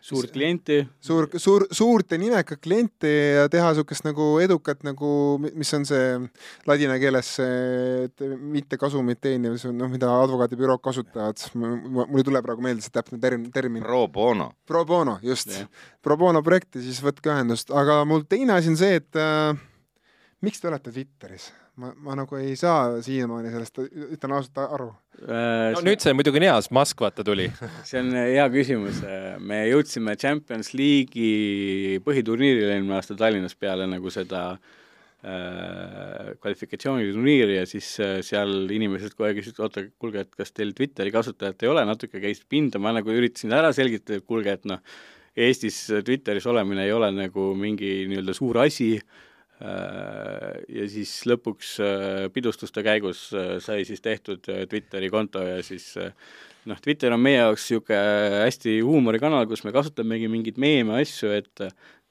suurt klienti. suur, suur, suurt ja nimekat klienti ja teha niisugust nagu edukat nagu, mis on see ladina keeles see, et mitte kasumit teeniv, see on noh, mida advokaadibürood kasutavad, mul ei tule praegu meelde see täpne termin, termin Pro bono. Pro bono, just yeah.. Pro bono projekti, siis võtke ühendust, aga mul teine asi on see, et äh, miks te olete Twitteris? ma, ma nagu ei saa siiamaani sellest, ütlen ausalt aru äh,. no nüüd see muidugi on hea, sest Musk vaata tuli see on hea küsimus. me jõudsime Champions League'i põhiturniirile eelmine aasta Tallinnas peale nagu seda äh, Äh, kvalifikatsiooniturniiri ja siis äh, seal inimesed kohe küsisid, oota, kuulge, et kas teil Twitteri kasutajat ei ole, natuke käis pinda, ma nagu üritasin ära selgitada, et kuulge, et noh, Eestis Twitteris olemine ei ole nagu mingi nii-öelda suur asi. Ja siis lõpuks pidustuste käigus sai siis tehtud Twitteri konto ja siis noh, Twitter on meie jaoks niisugune hästi huumorikanal, kus me kasutamegi mingeid meeme, asju, et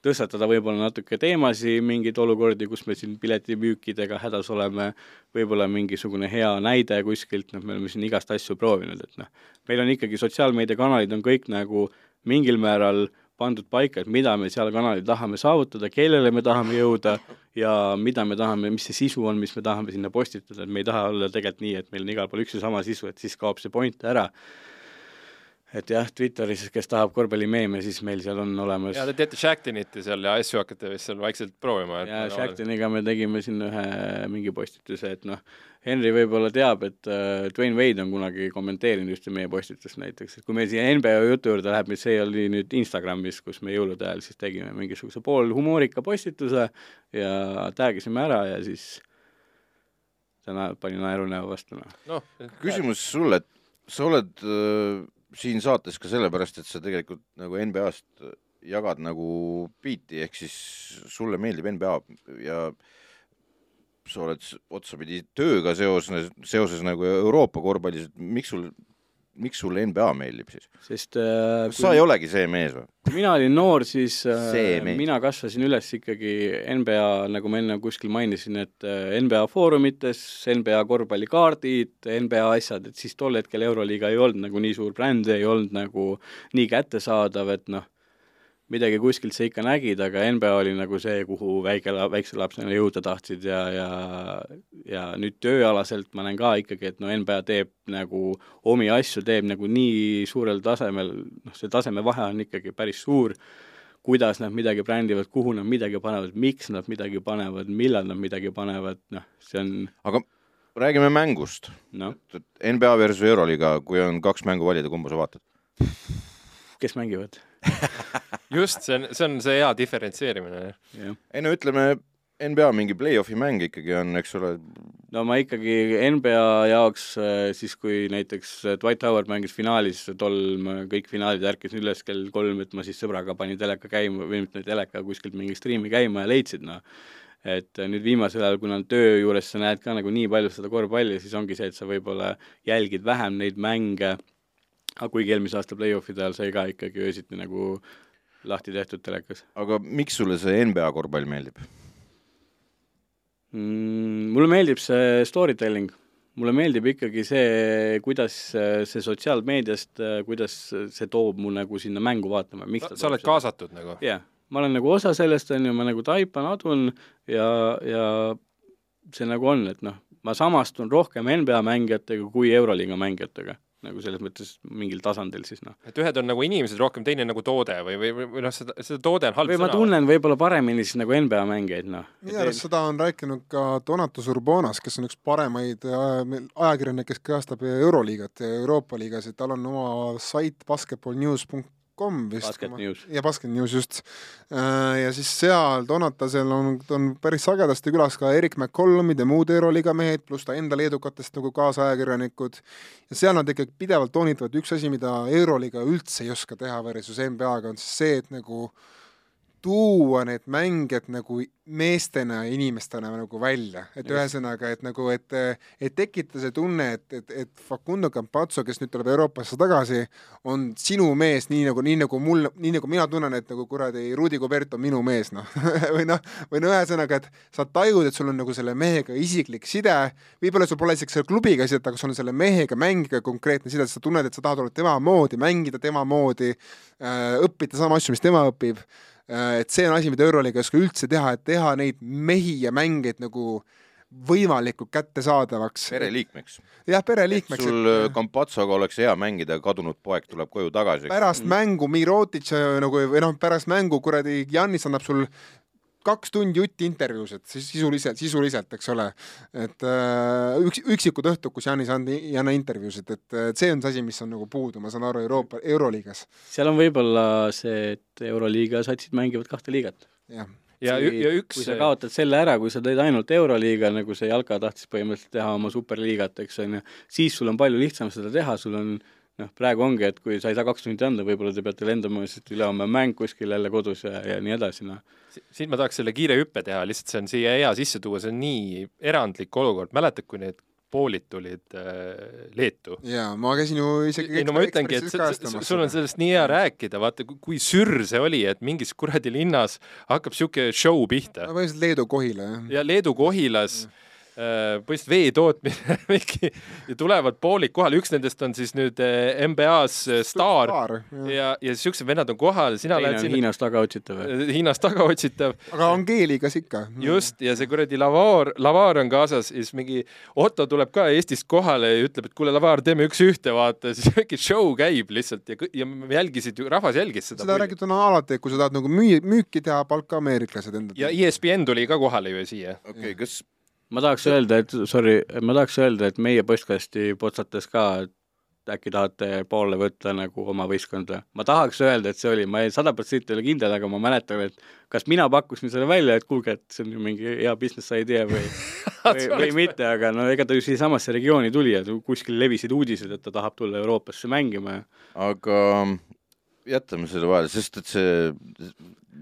tõstatada võib-olla natuke teemasid, mingeid olukordi, kus me siin piletimüükidega hädas oleme, võib-olla mingisugune hea näide kuskilt, noh, me oleme siin igast asju proovinud, et noh, meil on ikkagi sotsiaalmeediakanalid on kõik nagu mingil määral pandud paika, et mida me seal kanalil tahame saavutada, kellele me tahame jõuda ja mida me tahame, mis see sisu on, mis me tahame sinna postitada, et me ei taha olla tegelikult nii, et meil on igal pool üks ja sama sisu, et siis kaob see point ära et jah, Twitteris, kes tahab korvpallimeeme, siis meil seal on olemas ja te teete Shactinit seal ja asju hakkate vist seal vaikselt proovima. ja Shactiniga me tegime siin ühe mingi postituse, et noh, Henry võib-olla teab, et äh, Dwayne Wade on kunagi kommenteerinud ühte meie postitust näiteks, et kui meil siia NBA jutu juurde läheb, see oli nüüd Instagramis, kus me jõulude ajal siis tegime mingisuguse poolhumoorika postituse ja tag isime ära ja siis ta pani naerunäo vastu, noh no, no. küsimus sulle, et sa oled äh siin saates ka sellepärast, et sa tegelikult nagu NBA-st jagad nagu biiti, ehk siis sulle meeldib NBA ja sa oled otsapidi tööga seoses, seoses nagu Euroopa korvpallis, miks sul miks sulle NBA meeldib siis? sest äh, sa ei olegi see mees või? kui mina olin noor, siis äh, mina kasvasin üles ikkagi NBA, nagu ma enne kuskil mainisin, et äh, NBA foorumites, NBA korvpallikaardid, NBA asjad, et siis tol hetkel Euroliiga ei olnud nagu nii suur bränd, ei olnud nagu nii kättesaadav, et noh, midagi kuskilt sa ikka nägid, aga NBA oli nagu see, kuhu väike, väikselapsena jõuda tahtsid ja, ja ja nüüd tööalaselt ma näen ka ikkagi, et no NBA teeb nagu omi asju, teeb nagu nii suurel tasemel, noh, see tasemevahe on ikkagi päris suur, kuidas nad midagi brändivad, kuhu nad midagi panevad, miks nad midagi panevad, millal nad midagi panevad, noh, see on aga räägime mängust. No.. NBA versus Euroliiga, kui on kaks mängu valida, kumba sa vaatad? kes mängivad just, see on, see on see hea diferentseerimine. ei no ütleme, NBA mingi play-off'i mäng ikkagi on, eks ole. no ma ikkagi NBA jaoks äh, siis, kui näiteks äh, Dwight Howard mängis finaalis, tol ma kõik finaalid ärkasin üles kell kolm, et ma siis sõbraga panin teleka käima või mitte teleka, kuskilt mingi striimi käima ja leidsid, noh et äh, nüüd viimasel ajal, kuna töö juures sa näed ka nagu nii palju seda korvpalli, siis ongi see, et sa võib-olla jälgid vähem neid mänge, aga kuigi eelmise aasta play-off'ide ajal sai ka ikkagi öösiti nagu lahti tehtud telekas. aga miks sulle see NBA korvpall meeldib? mm,? Mulle meeldib see story telling, mulle meeldib ikkagi see, kuidas see sotsiaalmeediast, kuidas see toob mu nagu sinna mängu vaatama, miks sa oled seda. kaasatud nagu? jah yeah., ma olen nagu osa sellest, on ju, ma nagu taipan, adun ja, ja see nagu on, et noh, ma samastun rohkem NBA mängijatega kui Euroliiga mängijatega nagu selles mõttes mingil tasandil siis noh. et ühed on nagu inimesed rohkem, teine nagu toode või, või, või, noh, seda, seda toode on halb või sõna. ma tunnen võib-olla paremini siis nagu NBA mängijaid, noh. minu arust seda on rääkinud ka Donatus Urbonas, kes on üks paremaid ajakirjanikke, kes kajastab Euroliigat ja Euroopa liigas, et tal on oma sait basketballnews.com kom vist. Basket News. ja Basket News just. Äh, ja siis seal Donatasel on, on päris sagedasti külas ka Erik McCollumid ja muud Euroliiga mehed, pluss ta enda leedukatest nagu kaasajakirjanikud. ja seal nad ikkagi pidevalt toonitavad, üks asi, mida Euroliiga üldse ei oska teha versus NBA-ga, on siis see, et nagu tuua need mängijad nagu meestena ja inimestena nagu välja, et Just. ühesõnaga, et nagu, et, et tekitada see tunne, et, et, et Facundo Campazzo, kes nüüd tuleb Euroopasse tagasi, on sinu mees, nii nagu, nii nagu mul, nii nagu mina tunnen, et nagu kuradi Rudi Gobert on minu mees, noh. Või noh, või no ühesõnaga, et sa tajud, et sul on nagu selle mehega isiklik side, võib-olla sul pole isegi selle klubiga sidet, aga sul on selle mehega, mängiga konkreetne side, sa tunned, et sa tahad olla tema moodi, mängida tema moodi, äh, õppida sama asju, mis tema õpib et see on asi, mida Euroliiga ei oska üldse teha, et teha neid mehi ja mängijaid nagu võimalikult kättesaadavaks. pereliikmeks. jah, pereliikmeks. sul et... Kampatsoga oleks hea mängida, kadunud poeg tuleb koju tagasi. pärast mängu Mirotic nagu või noh, pärast mängu kuradi Jannis annab sul kaks tundi jutti intervjuusid, siis sisuliselt, sisuliselt, eks ole. et äh, üks, üksikud õhtud, kus Janis ei anna intervjuusid, et, et see on see asi, mis on nagu puudu, ma saan aru, Euroopa, Euroliigas. seal on võib-olla see, et Euroliiga satsid mängivad kahte liigat. jah ja, ja üks kui sa kaotad selle ära, kui sa teed ainult Euroliiga, nagu see Jalka tahtis põhimõtteliselt teha oma superliigat, eks on ju, siis sul on palju lihtsam seda teha, sul on noh, praegu ongi, et kui sa ei saa kaks tundi anda, võib-olla te peate lendama, sest ülehomme on mäng kuskil jälle kodus ja, ja nii edasi, noh. Si- siin ma tahaks selle kiire hüppe teha, lihtsalt see on siia hea sisse tuua, see on nii erandlik olukord, mäletad, kui need poolid tulid äh, Leetu? jaa, ma käisin ju isegi ei no ma ütlengi, et s- s- sul on sellest nii hea rääkida, vaata kui- sürr see oli, et mingis kuradi linnas hakkab sihuke show pihta no põhimõtteliselt Leedu Kohila, jah. ja Leedu Kohilas äh, põhimõtteliselt vee tootmine mingi ja tulevad poolid kohale, üks nendest on siis nüüd äh, NBA-s äh, staar. Ja, ja siuksed vennad on kohal, sina teine lähed on sinna. Hiinas tagaotsitav. äh, Hiinas tagaotsitav aga Angeelikas ikka. just, ja see kuradi Lavar, Lavar on kaasas ja siis mingi Otto tuleb ka Eestist kohale ja ütleb, et kuule, Lavar, teeme üks-ühte, vaata, siis mingi show käib lihtsalt ja, ja jälgisid ju, rahvas jälgis seda, seda räägitud on alati, et kui sa tahad nagu müü-, müüki teha, palka ameeriklased enda ja ESPN tuli ka kohale ju siia. okei okay,, kas ma tahaks öelda, et sorry, ma tahaks öelda, et meie postkasti potsates ka, et äkki tahate poole võtta nagu oma võistkonda. ma tahaks öelda, et see oli, ma ei sada protsenti ei ole kindel, aga ma mäletan, et kas mina pakkusin selle välja, et kuulge, et see on ju mingi hea business idea või või, või mitte, aga no ega ta ju siiasamasse regiooni tuli ja kuskil levisid uudised, et ta tahab tulla Euroopasse mängima ja aga jätame selle vahele, sest et see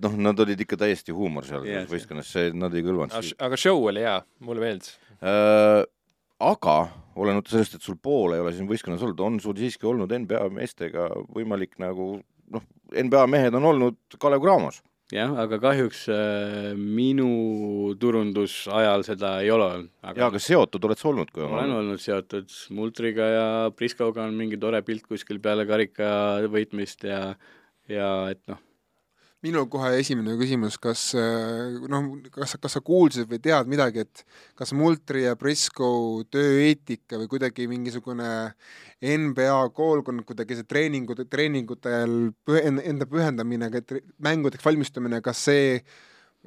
noh, nad olid ikka täiesti huumor seal see- võistkonnas, see, nad ei kõlvanud aga show oli hea, mulle meeldis. äh,. aga olenemata sellest, et sul pool ei ole siin võistkonnas olnud, on sul siiski olnud NBA meestega võimalik nagu noh, NBA mehed on olnud Kalev Cramos. jah, aga kahjuks äh, minu turundusajal seda ei ole olnud. jaa, aga seotud oled sa olnud, kui on olen olnud seotud Multriga ja Priskoga on mingi tore pilt kuskil peale karika võitmist ja ja et noh, minul kohe esimene küsimus, kas äh, noh, kas, kas sa kuulsid või tead midagi, et kas Multri ja Brisco tööeetika või kuidagi mingisugune NBA koolkond kuidagi see treeningud, treeningute ajal pühe-, enda pühendamine, mängudeks valmistumine, kas see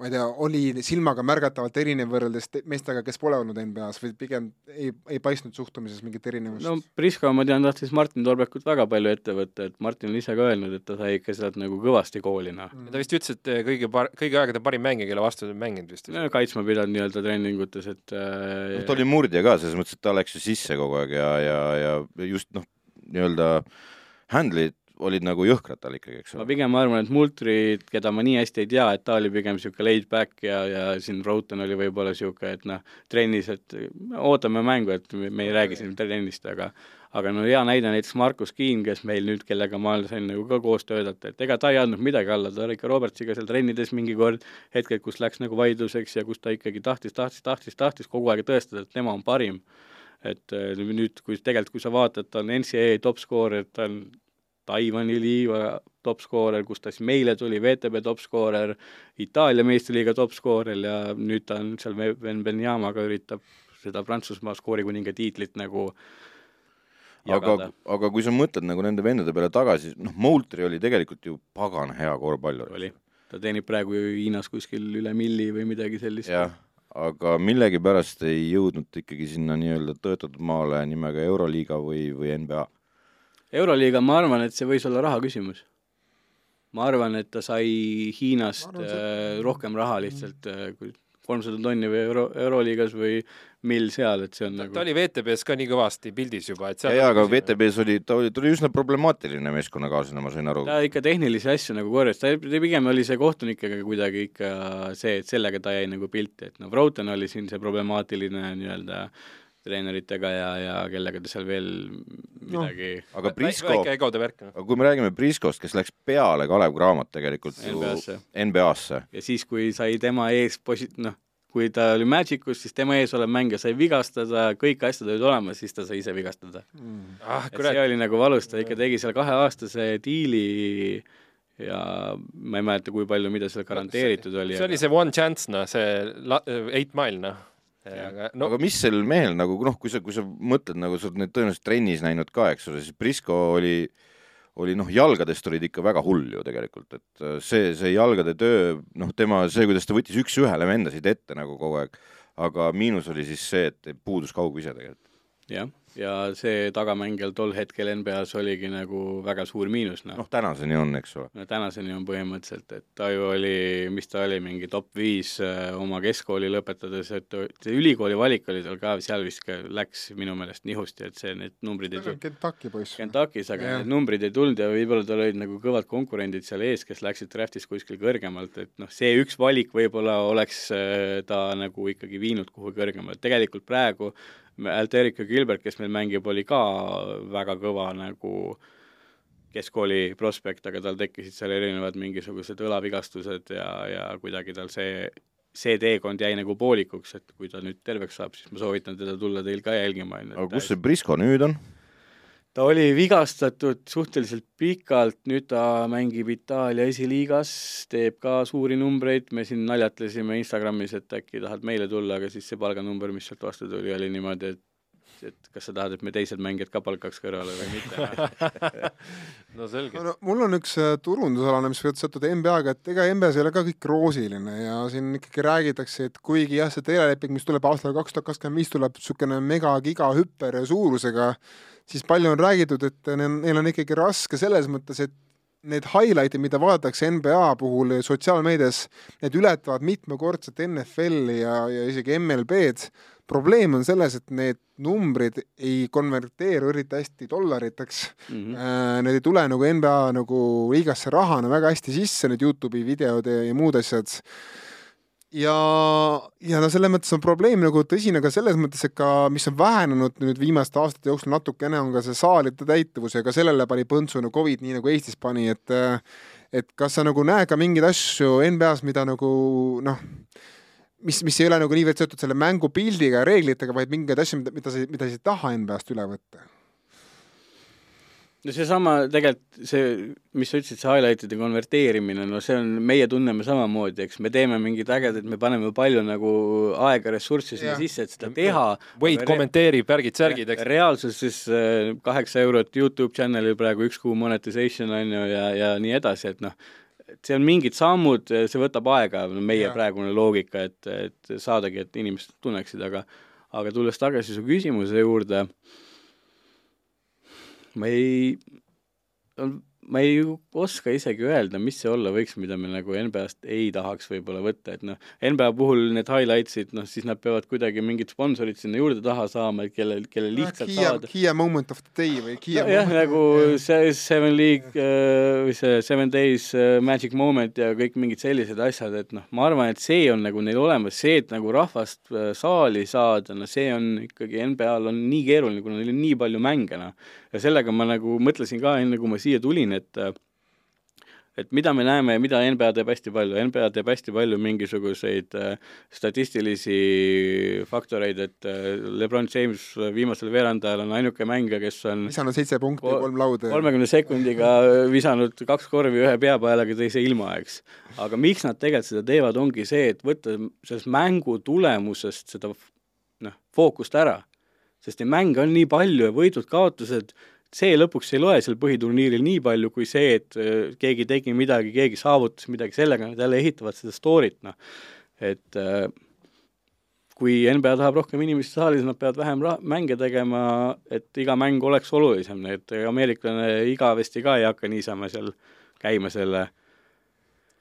ma ei tea, oli silmaga märgatavalt erinev võrreldes te- meestega, kes pole olnud NBA-s või pigem ei, ei paistnud suhtumises mingit erinevust no Prisko, ma tean, tahtis Martin Torbekut väga palju ette võtta, et Martin on ise ka öelnud, et ta sai ikka sealt nagu kõvasti kooli, noh. Mm. ta vist ütles, et eh, kõige par-, kõigi aegade parim mängija, kelle vastu ta on mänginud vist. no kaitsma pidanud nii-öelda treeningutes, et äh, noh, ta oli murdja ka selles mõttes, et ta läks ju sisse kogu aeg ja, ja, ja just noh, nii-öelda handle'id olid nagu jõhkrad tal ikkagi, eks ma ole. pigem arvan, et Multrit, keda ma nii hästi ei tea, et ta oli pigem niisugune laid back ja, ja siin Broughton oli võib-olla niisugune, et noh, trennis, et ootame mängu, et me ei räägi siin trennist, aga aga no hea näide näiteks Markus Kiin, kes meil nüüd, kellega ma sain nagu ka koos töötada, et ega ta ei andnud midagi alla, ta oli ikka Robertsiga seal trennides mingi kord hetked, kus läks nagu vaidluseks ja kus ta ikkagi tahtis, tahtis, tahtis, tahtis kogu aeg tõestada, et tema on parim. et nüüd, kui tegelikult, kui sa vaatad, ta on NCAA top skoorer, ta on Taiwan'i liiga top skoorer, kus ta siis meile tuli, VTB top skoorer, Itaalia meistriliiga top skoorer ja nüüd ta on seal Ben Benyamaga üritab seda Prantsusmaa skoorikuninga tiitlit nagu aga jagada., aga kui sa mõtled nagu nende vendade peale tagasi, noh, Moultri oli tegelikult ju pagana hea korvpallur. oli, ta teenib praegu ju Hiinas kuskil üle milli või midagi sellist. jah, aga millegipärast ei jõudnud ikkagi sinna nii-öelda tõotatud maale nimega Euroliiga või, või NBA. euroliiga, ma arvan, et see võis olla raha küsimus. ma arvan, et ta sai Hiinast arvan, see- äh, rohkem raha lihtsalt äh, kui kolmsada tonni või euro, euroliigas või mill seal, et see on ta, nagu ta oli VTB-s ka nii kõvasti pildis juba, et ja, ja aga VTB-s oli, ta oli, ta oli üsna problemaatiline meeskonnakaaslane, ma sain aru. ta ikka tehnilisi asju nagu korjas, ta pigem oli see kohtunikega kuidagi ikka see, et sellega ta jäi nagu pilti, et noh, Broughton oli siin see problemaatiline nii-öelda treeneritega ja, ja kellega ta seal veel midagi no, aga Prisko, noh. aga kui me räägime Priskost, kes läks peale Kalev Cramot tegelikult NBA-sse. NBA-sse, ja siis, kui sai tema ees posi-, noh, kui ta oli Magicus, siis tema ees olev mängija sai vigastada, kõik asjad olid olemas, siis ta sai ise vigastada. ah et see oli nagu valus, ta ikka tegi seal kaheaastase diili ja ma ei mäleta, kui palju, mida seal garanteeritud oli. see oli see one chance noh, see la-, eight mile noh. Aga no aga mis sel mehel nagu noh, kui sa, kui sa mõtled nagu sa oled neid tõenäoliselt trennis näinud ka, eks ole, siis Prisko oli oli noh, jalgadest olid ikka väga hull ju tegelikult, et äh, see, see jalgade töö, noh, tema see, kuidas ta võttis üks-ühele vendasid ette nagu kogu aeg, aga miinus oli siis see, et puudus kaugvise tegelikult. jah, ja see tagamängijal tol hetkel NBA-s oligi nagu väga suur miinus, noh noh, tänaseni on, eks ole. no tänaseni on põhimõtteliselt, et ta ju oli, mis ta oli, mingi top viis äh, oma keskkooli lõpetades, et see ülikooli valik oli tal ka, seal vist ka läks minu meelest nihusti, et see, need numbrid ei tulnud Kentucky poiss. Kentuckis, aga Jah. need numbrid ei tulnud ja võib-olla tal olid nagu kõvad konkurendid seal ees, kes läksid draft'is kuskil kõrgemalt, et noh, see üks valik võib-olla oleks äh, ta nagu ikkagi viinud kuhugi kõrgemale, tegelikult praegu Alterico Gilbert, kes meil mängib, oli ka väga kõva nagu keskkooli prospekt, aga tal tekkisid seal erinevad mingisugused õlavigastused ja, ja kuidagi tal see see teekond jäi nagu poolikuks, et kui ta nüüd terveks saab, siis ma soovitan teda tulla teil ka jälgima. aga kus see Brisco nüüd on? Ta oli vigastatud suhteliselt pikalt, nüüd ta mängib Itaalia esiliigas, teeb ka suuri numbreid, me siin naljatlesime Instagramis, et äkki tahad meile tulla, aga siis see palganumber, mis sealt vastu tuli, oli niimoodi, et et kas sa tahad, et me teised mängijad ka palkaks kõrvale või mitte. no selge. no mul on üks äh, turundusalane, mis võib seotud NBA-ga, et ega NBA-s ei ole ka kõik roosiline ja siin ikkagi räägitakse, et kuigi jah, see teleleping, mis tuleb aastal kaks tuhat kakskümmend viis, tuleb niisugune mega-giga hüper suurusega, siis palju on räägitud, et neil neil on ikkagi raske selles mõttes, et need highlight'id, mida vaadatakse NBA puhul sotsiaalmeedias, need ületavad mitmekordselt NFL-i ja, ja isegi MLB-d. probleem on selles, et need numbrid ei konverteeru eriti hästi dollariteks Mhm. Äh, Need ei tule nagu NBA nagu liigasse rahana väga hästi sisse, need Youtube'i videod ja, ja muud asjad. ja, ja no selles mõttes on probleem nagu tõsine ka selles mõttes, et ka mis on vähenenud nüüd viimaste aastate jooksul natukene, on ka see saalide täituvus ja ka sellele pani põntsu no Covid, nii nagu Eestis pani, et et kas sa nagu näed ka mingeid asju NBA-s, mida nagu noh, mis, mis ei ole nagu niivõrd seotud selle mängu pildiga ja reeglitega, vaid mingeid asju, mida, mida sa, mida sa ei taha NBA-st üle võtta? No seesama tegelikult see, mis sa ütlesid, see highlight'ide konverteerimine, no see on, meie tunneme samamoodi, eks me teeme mingeid ägedaid, me paneme palju nagu aega, ressurssi sinna sisse, et seda teha. Wade kommenteerib, värgid-särgid, eks. reaalsuses äh, kaheksa eurot Youtube channel'il praegu üks kuu monetization on ju ja, ja nii edasi, et noh, et see on mingid sammud, see võtab aega, meie Jah. praegune loogika, et, et saadagi, et inimesed tunneksid, aga aga tulles tagasi su küsimuse juurde, ma ei, ma ei oska isegi öelda, mis see olla võiks, mida me nagu NBA-st ei tahaks võib-olla võtta, et noh, NBA puhul need highlights'id, noh siis nad peavad kuidagi mingid sponsorid sinna juurde taha saama, et kelle, kelle lihtsalt Kiia, saada. Kiia moment of the day või Kiia jah, nagu see Seven League äh, või see Seven Days äh, Magic Moment ja kõik mingid sellised asjad, et noh, ma arvan, et see on nagu neil olemas, see, et nagu rahvast äh, saali saada, no see on ikkagi NBA-l on nii keeruline, kuna neil on nii palju mänge, noh. ja sellega ma nagu mõtlesin ka enne, kui ma siia tulin, et et mida me näeme ja mida NBA teeb hästi palju, NBA teeb hästi palju mingisuguseid äh, statistilisi faktoreid, et äh, Lebron James viimasel veerandajal on ainuke mängija, kes on visanud seitse punkti, Kol- kolm lauda. kolmekümne sekundiga visanud kaks korvi ühe peapaelaga teise ilma, eks. aga miks nad tegelikult seda teevad, ongi see, et võtta sellest mängu tulemusest seda noh, fookust ära. sest neid mänge on nii palju ja võidud-kaotused, see lõpuks ei loe seal põhiturniiril nii palju kui see, et äh, keegi tegi midagi, keegi saavutas midagi, sellega nad jälle ehitavad seda story't, noh. et äh, kui NBA tahab rohkem inimesi saalis, nad peavad vähem ra- mänge tegema, et iga mäng oleks olulisem, et ameeriklane igavesti ka ei hakka niisama seal käima selle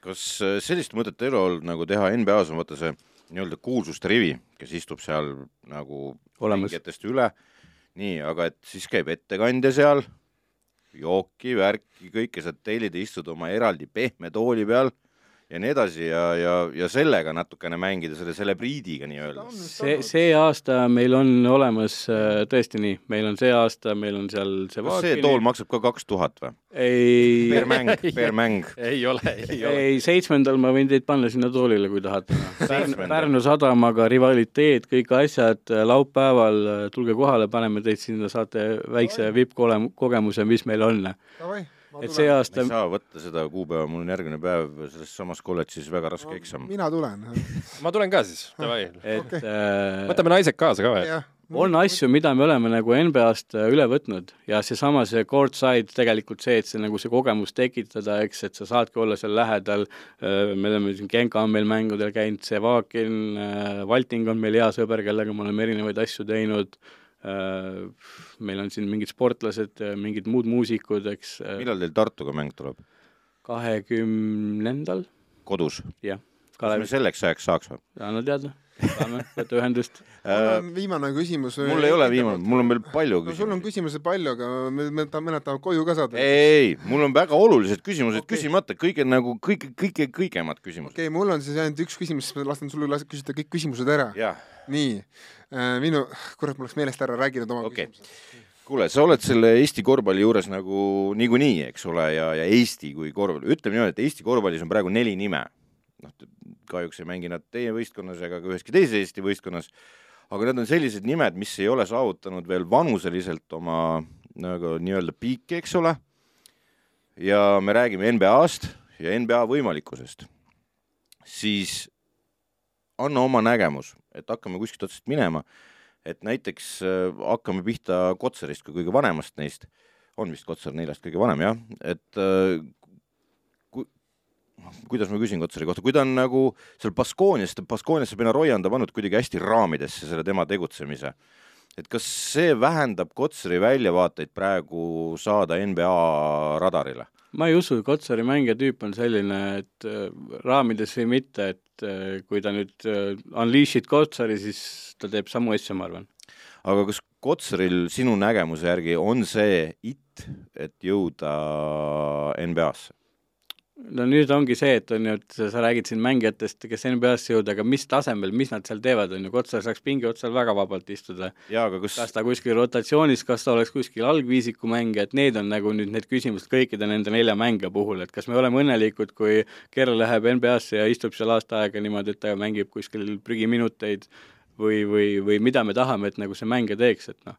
kas äh, sellist mõtet ei ole olnud nagu teha NBA-s on vaata see nii-öelda kuulsuste rivi, kes istub seal nagu mängijatest üle, nii, aga et siis käib ettekandja seal, jooki, värki, kõike saad tellida, istud oma eraldi pehme tooli peal ja nii edasi ja, ja, ja sellega natukene mängida, selle celebriidiga nii-öelda. see, see aasta meil on olemas äh, tõesti nii, meil on see aasta, meil on seal see kas see tool maksab ka kaks tuhat või? ei per, mäng, per mäng. ei ole, ei ole. ei seitsmendal ma võin teid panna sinna toolile, kui tahate. Pärnu sadamaga rivaliteet, kõik asjad, laupäeval äh, tulge kohale, paneme teid sinna, saate väikse vippkogemuse, mis meil on. Et see aasta ei saa võtta seda kuupäeva, mul on järgmine päev selles samas kolledžis väga raske eksam. mina tulen. ma tulen ka siis, davai. et Okei. äh, võtame naised kaasa ka või? on asju, mida me oleme nagu NBA-st äh, üle võtnud ja seesama see courtside tegelikult see, et see nagu see kogemus tekitada, eks, et sa saadki olla seal lähedal, me oleme siin, Genka on meil mängudel käinud, Sevakin, Valting on meil hea sõber, kellega me oleme erinevaid asju teinud, meil on siin mingid sportlased, mingid muud muusikud, eks. millal teil Tartuga mäng tuleb? kahekümnendal. kodus? jah. kas me selleks ajaks saaks või? anna teada saame võtta ühendust viimane küsimus. mul ei ole viimane, mul on veel palju küsimusi no,. sul on küsimusi palju, aga me, me tahame, mõned tahavad koju ka saada. ei, mul on väga olulised küsimused okay. küsimata, kõige nagu kõige, kõige, kõigemad küsimused. okei okay,, mul on siis ainult üks küsimus, siis ma lasen sul küsida kõik küsimused ära. Nii, äh, minu, kurat, mul läks meelest ära, räägi nüüd oma okay. küsimused kuule, sa oled selle Eesti korvpalli juures nagu niikuinii, eks ole, ja, ja Eesti kui korvpall, ütleme niimoodi, et Eesti korvpallis on praegu neli nime. noh, kahjuks ei mängi nad teie võistkonnas ega ka üheski teises Eesti võistkonnas, aga need on sellised nimed, mis ei ole saavutanud veel vanuseliselt oma nagu nii-öelda piiki, eks ole, ja me räägime NBA-st ja NBA võimalikkusest, siis anna oma nägemus, et hakkame kuskilt otsast minema. Et näiteks äh, hakkame pihta Kotsarist kui kõige vanemast neist, on vist Kotsar neljast kõige vanem jah, et äh, ku, kuidas ma küsin Kotsari kohta, kui ta on nagu seal Baskoonias, Baskooniasse Benaroya on ta pannud kuidagi hästi raamidesse selle tema tegutsemise, et kas see vähendab Kotsari väljavaateid praegu saada NBA radarile? ma ei usu, Kotsari mängija tüüp on selline, et äh, raamides või mitte, et äh, kui ta nüüd äh, unleash'id Kotsari, siis ta teeb samu asju, ma arvan. aga kas Kotsaril sinu nägemuse järgi on see it, et jõuda NBA-sse? No nüüd ongi see, et on ju, et sa räägid siin mängijatest, kes NBA-sse jõuda, aga mis tasemel, mis nad seal teevad, on ju, Kotsar saaks pingi otsal väga vabalt istuda. Kus... kas ta kuskil rotatsioonis, kas ta oleks kuskil algviisiku mängija, et need on nagu nüüd need küsimused kõikide nende nelja mängija puhul, et kas me oleme õnnelikud, kui Kerl läheb NBA-sse ja istub seal aasta aega niimoodi, et ta mängib kuskil prügiminuteid või, või, või mida me tahame, et nagu see mängija teeks, et noh.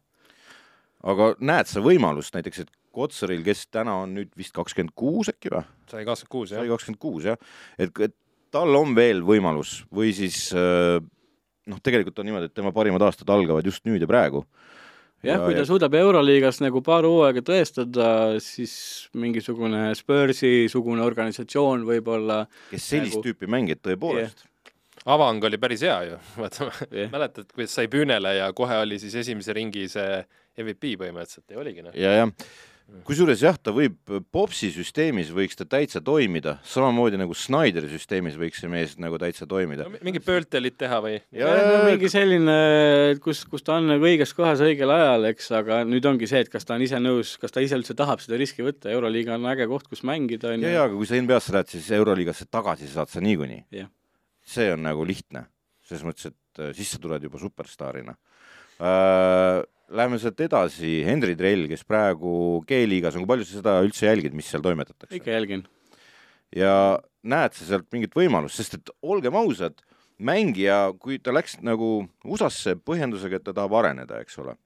aga näed sa võimalust näiteks, et Kotsaril, kes täna on nüüd vist kakskümmend kuus äkki või? sai kakskümmend kuus, jah. sai kakskümmend kuus, jah. et, et tal on veel võimalus või siis äh, noh, tegelikult on niimoodi, et tema parimad aastad algavad just nüüd ja praegu. jah ja,, kui ta ja... suudab Euroliigas nagu paar hooaega tõestada, siis mingisugune Spursi-sugune organisatsioon võib-olla kes sellist nagu... tüüpi mängijat tõepoolest yeah avang oli päris hea ju, vaata yeah. mäletad, kuidas sai püünele ja kohe oli siis esimese ringi see MVP põhimõtteliselt ja oligi noh. ja, jah kusjuures jah, ta võib, Popsi süsteemis võiks ta täitsa toimida, samamoodi nagu Snyderi süsteemis võiks see mees nagu täitsa toimida no,. mingi pöörtelit teha või? No, mingi selline, kus, kus ta on nagu õiges kohas õigel ajal, eks, aga nüüd ongi see, et kas ta on ise nõus, kas ta ise üldse tahab seda riski võtta, Euroliiga on äge koht, kus mängida, on ju. jaa, aga kui sa NBA-sse lähed, siis Euroliigasse tagasi saad sa niikuinii. see on nagu lihtne, selles mõttes, et äh, siis sa tuled juba superstaarina äh, Läheme sealt edasi, Henri Trell, kes praegu G-liigas on, kui palju sa seda üldse jälgid, mis seal toimetatakse? ikka jälgin. ja näed sa sealt mingit võimalust, sest et olgem ausad, mängija, kui ta läks nagu USA-sse põhjendusega, et ta tahab areneda, eks ole,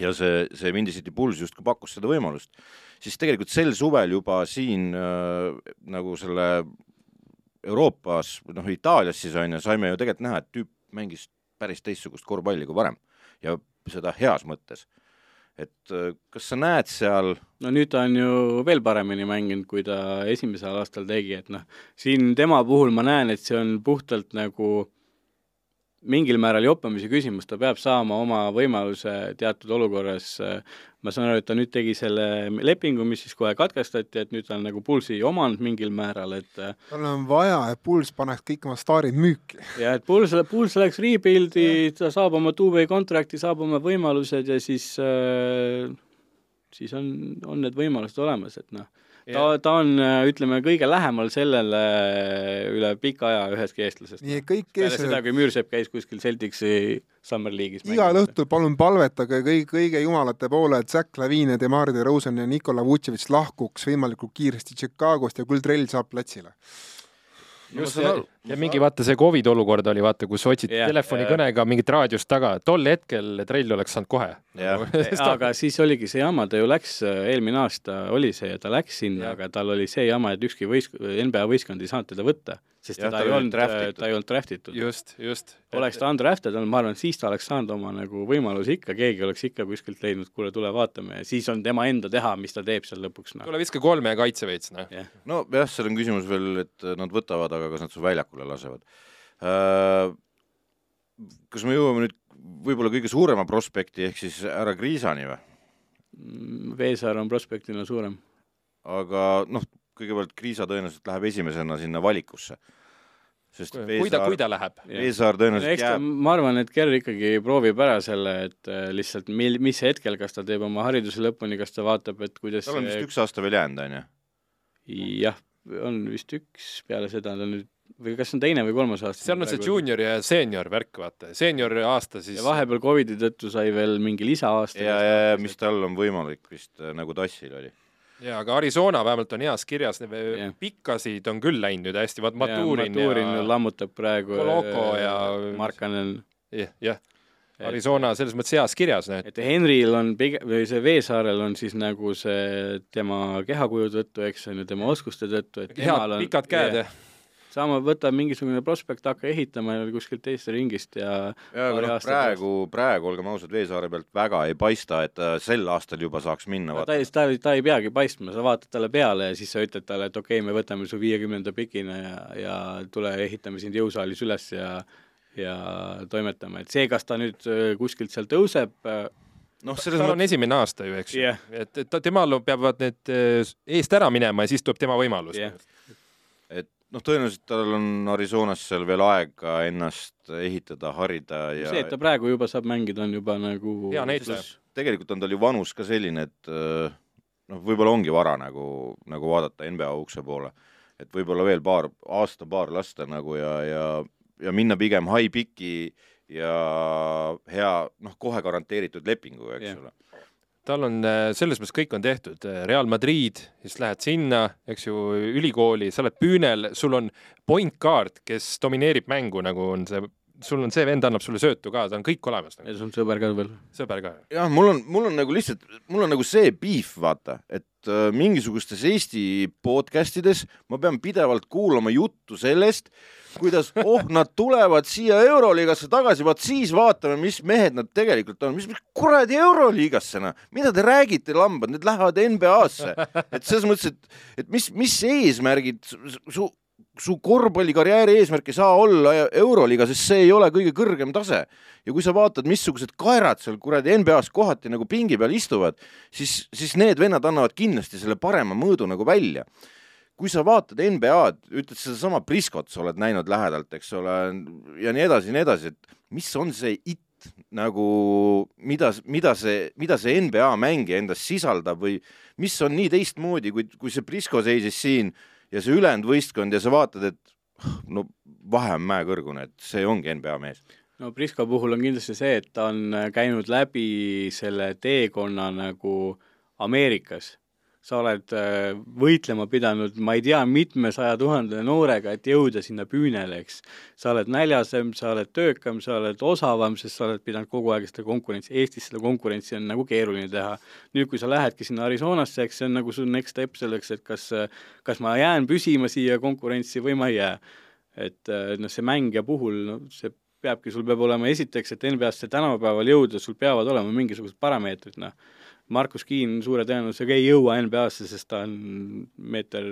ja see, see Windy City Bulls justkui pakkus seda võimalust, siis tegelikult sel suvel juba siin äh, nagu selle Euroopas, noh, Itaalias siis on ju, saime ju tegelikult näha, et tüüp mängis päris teistsugust korvpalli kui varem ja seda heas mõttes. et äh, kas sa näed seal no nüüd ta on ju veel paremini mänginud, kui ta esimesel aastal tegi, et noh, siin tema puhul ma näen, et see on puhtalt nagu mingil määral joppamise küsimus, ta peab saama oma võimaluse teatud olukorras, ma saan aru, et ta nüüd tegi selle lepingu, mis siis kohe katkestati, et nüüd ta on nagu Pulsi omanud mingil määral, et tal on vaja, et Puls paneks kõik oma staarid müüki. ja et Puls, Puls läks rebuild'i, ta saab oma two-way contract'i, saab oma võimalused ja siis äh, siis on, on need võimalused olemas, et noh ta, ta on, ütleme, kõige lähemal sellele üle pika aja ühestki eestlasest. nii et kõik peale kes... seda, kui Müürsepp käis kuskil Celticsi Summer League'is igal õhtul palun palvetage kõigi, kõige jumalate poole, et Zack Lavine, Demar DeRozan ja Nikola Vutševitš lahkuks võimalikult kiiresti Chicagost ja kuldrell saab platsile just ja, ja mingi vaata see Covidi olukord oli vaata, kus otsiti yeah, telefonikõnega yeah. mingit raadiost taga, tol hetkel trell oleks saanud kohe yeah. aga siis oligi see jama, ta ju läks, eelmine aasta oli see ja ta läks sinna yeah., aga tal oli see jama, et ükski võis-, NBA võistkond ei saanud teda võtta sest ja, teda ei olnud, ta ei olnud draft itud. just, just. oleks ta undrafted olnud, ma arvan, et siis ta oleks saanud oma nagu võimaluse ikka, keegi oleks ikka kuskilt leidnud, kuule, tule vaatame ja siis on tema enda teha, mis ta teeb seal lõpuks no.. tule viska kolme ja kaitse veits, noh yeah.. nojah, seal on küsimus veel, et nad võtavad, aga kas nad su väljakule lasevad uh,? kas me jõuame nüüd võib-olla kõige suurema prospekti ehk siis härra Kriisani või? Mm, Veesaar on prospektina suurem. aga noh, kõigepealt Kriisa tõenäoliselt läheb esimesena sinna valikusse. Sest kui ta, kui ta läheb. Veesaar tõenäoliselt jääb, ma arvan, et Kerr ikkagi proovib ära selle, et äh, lihtsalt mil, mis hetkel, kas ta teeb oma hariduse lõpuni, kas ta vaatab, et kuidas tal on vist üks aasta veel jäänud, on ju? jah, on vist üks peale seda ta nüüd või kas on teine või kolmas aasta? seal on see juunior ja seenior värk, vaata, seeniori aasta siis ja vahepeal Covidi tõttu sai veel mingi lisaaasta. ja, ja, ja mis tal on võimalik vist äh, nagu Tassil oli. jaa, aga Arizona vähemalt on heas kirjas, pikkasid on küll läinud nüüd hästi, vaat Maturin Maturin ja lammutab praegu. Koloko ja- Markanen. jah, jah, Arizona selles mõttes heas kirjas, noh, et Henril on pigem, või see Veesaarel on siis nagu see tema kehakuju tõttu, eks on ju, tema oskuste tõttu, et head on pikad käed jah. sama, võta mingisugune prospekt, hakka ehitama kuskilt teisest ringist ja ja Paari aga noh, praegu, praegu olgem ausad, Veesaare pealt väga ei paista, et ta sel aastal juba saaks minna, ta ei, ta ei, ta ei peagi paistma, sa vaatad talle peale ja siis sa ütled talle, et okei okay,, me võtame su viiekümnenda pikina ja, ja tule ehitame sind jõusaalis üles ja ja toimetame, et see, kas ta nüüd äh, kuskilt seal tõuseb, noh, selles tal on mõttes, esimene aasta ju, eks ju. Jah. et, et temal peavad need eest ära minema ja siis tuleb tema võimalus. Jah. noh, tõenäoliselt tal on Arizonas seal veel aega ennast ehitada, harida ja see, et ta praegu juba saab mängida, on juba nagu Hea näitaja. tegelikult on tal ju vanus ka selline, et äh, noh, võib-olla ongi vara nagu, nagu vaadata NBA ukse poole. et võib-olla veel paar, aasta-paar lasta nagu ja, ja, ja minna pigem high pick'i ja hea noh, kohe garanteeritud lepinguga, eks Jah. ole. Tal on äh, selles mõttes kõik on tehtud, Real Madrid, siis lähed sinna, eks ju, ülikooli, sa oled püünel, sul on point guard, kes domineerib mängu, nagu on see, sul on see vend annab sulle söötu ka, ta on kõik olemas nagu., ja sul on sõber ka veel. sõber ka. jah, mul on, mul on nagu lihtsalt, mul on nagu see beef, vaata, et äh, mingisugustes Eesti podcast ides ma pean pidevalt kuulama juttu sellest, kuidas oh, nad tulevad siia Euroliigasse tagasi, vaat siis vaatame, mis mehed nad tegelikult on, mis mis kuradi Euroliigasse noh, mida te räägite, lambad, need lähevad NBA-sse, et selles mõttes, et, et mis, mis eesmärgid su, su korvpallikarjääri eesmärk ei saa olla Euroliiga, sest see ei ole kõige kõrgem tase. ja kui sa vaatad, missugused kaerad seal kuradi NBA-s kohati nagu pingi peal istuvad, siis, siis need vennad annavad kindlasti selle parema mõõdu nagu välja. Kui sa vaatad NBA-d, ütled sedasama Priskot, sa oled näinud lähedalt, eks ole, ja nii edasi ja nii edasi, et mis on see it nagu, mida, mida see, mida see NBA mängija endas sisaldab või mis on nii teistmoodi, kui, kui see Prisko seisis siin ja see ülejäänud võistkond ja sa vaatad, et no vahe on mäekõrgune, et see ongi NBA mees. no Prisko puhul on kindlasti see, et ta on äh, käinud läbi selle teekonna nagu Ameerikas. Sa oled äh, võitlema pidanud, ma ei tea, mitmesaja tuhande noorega, et jõuda sinna püünele, eks. sa oled näljasem, sa oled töökam, sa oled osavam, sest sa oled pidanud kogu aeg seda konkurentsi, Eestis seda konkurentsi on nagu keeruline teha. nüüd, kui sa lähedki sinna Arizonasse, eks see on nagu su next step selleks, et kas, kas ma jään püsima siia konkurentsi või ma ei jää. et äh, noh, see mängija puhul, no see peabki, sul peab olema esiteks, et NBA-sse tänapäeval jõuda, sul peavad olema mingisugused parameetrid, noh. Markus Kiin suure tõenäosusega ei jõua NBA-sse, sest ta on meeter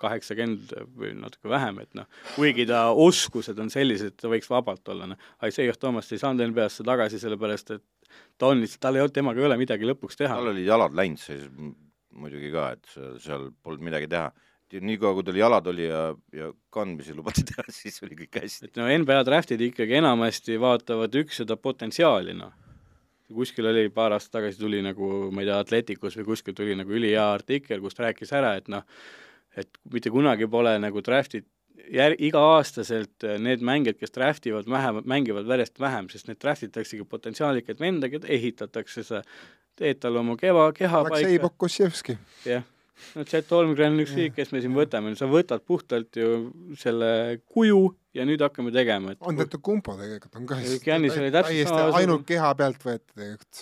kaheksakümmend või natuke vähem, et noh, kuigi ta oskused on sellised, et ta võiks vabalt olla, noh. Isaiah Thomas ei saanud NBA-sse tagasi, sellepärast et ta on lihtsalt, tal ei olnud, temaga ei ole midagi lõpuks teha. tal olid jalad läinud siis muidugi ka, et seal, seal polnud midagi teha. niikaua, kui tal jalad oli ja, ja kandmisi lubati teha, siis oli kõik hästi. et no NBA draftid ikkagi enamasti vaatavad üks seda potentsiaali, noh. Kuskil oli paar aastat tagasi tuli nagu, ma ei tea, Atleticus või kuskil tuli nagu ülihea artikkel, kus ta rääkis ära, et noh, et mitte kunagi pole nagu draftid jär-, iga-aastaselt need mängijad, kes draft ivad vähem, mängivad järjest vähem, sest need draft itaksegi potentsiaalikaid venda, keda ehitatakse, sa teed talle oma keva, keha Aleksei paika, Pokusjevski. jah. no Chet Holmgren on üks riik, kes me siin võtame, sa võtad puhtalt ju selle kuju ja nüüd hakkame tegema, et Antetokounmpo tegelikult on ka Giannis oli täpselt samasugune. ainult keha pealt võetud tegelikult.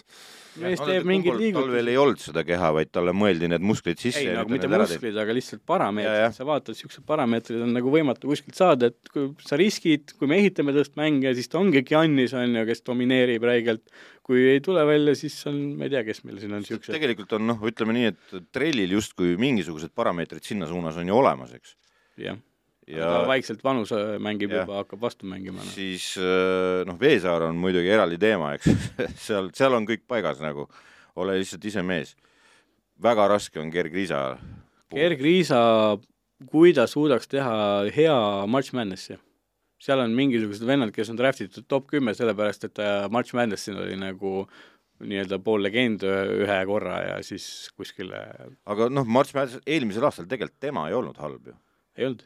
mees teeb mingeid tal veel liigutusi ei. olnud seda keha, vaid talle mõeldi need musklid sisse ei, ja nagu mitte musklid, aga lihtsalt parameetrid, sa vaatad, niisugused parameetrid on nagu võimatu kuskilt saada, et kui sa riskid, kui me ehitame tõest mängija, siis ta ongi Giannis, on ju, kes domineerib räigelt. kui ei tule välja, siis on, ma ei tea, kes meil siin on niisugused. tegelikult on noh, ütleme nii, et trellil justkui mingisugused parameetrid sinna suunas on ju olemas, eks. jah, ja ja vaikselt vanus äh, mängib Jah. juba, hakkab vastu mängima no.. siis äh, noh, Veesaar on muidugi eraldi teema, eks seal, seal on kõik paigas nagu, ole lihtsalt ise mees. väga raske on Gerg Riisa. Gerg Riisa, kui ta suudaks teha hea March Madnessi, seal on mingisugused vennad, kes on draft itud top kümme, sellepärast et ta March Madnessil oli nagu nii-öelda pool legend ühe ühe korra ja siis kuskile aga noh, March Madness eelmisel aastal tegelikult tema ei olnud halb ju. ei olnud.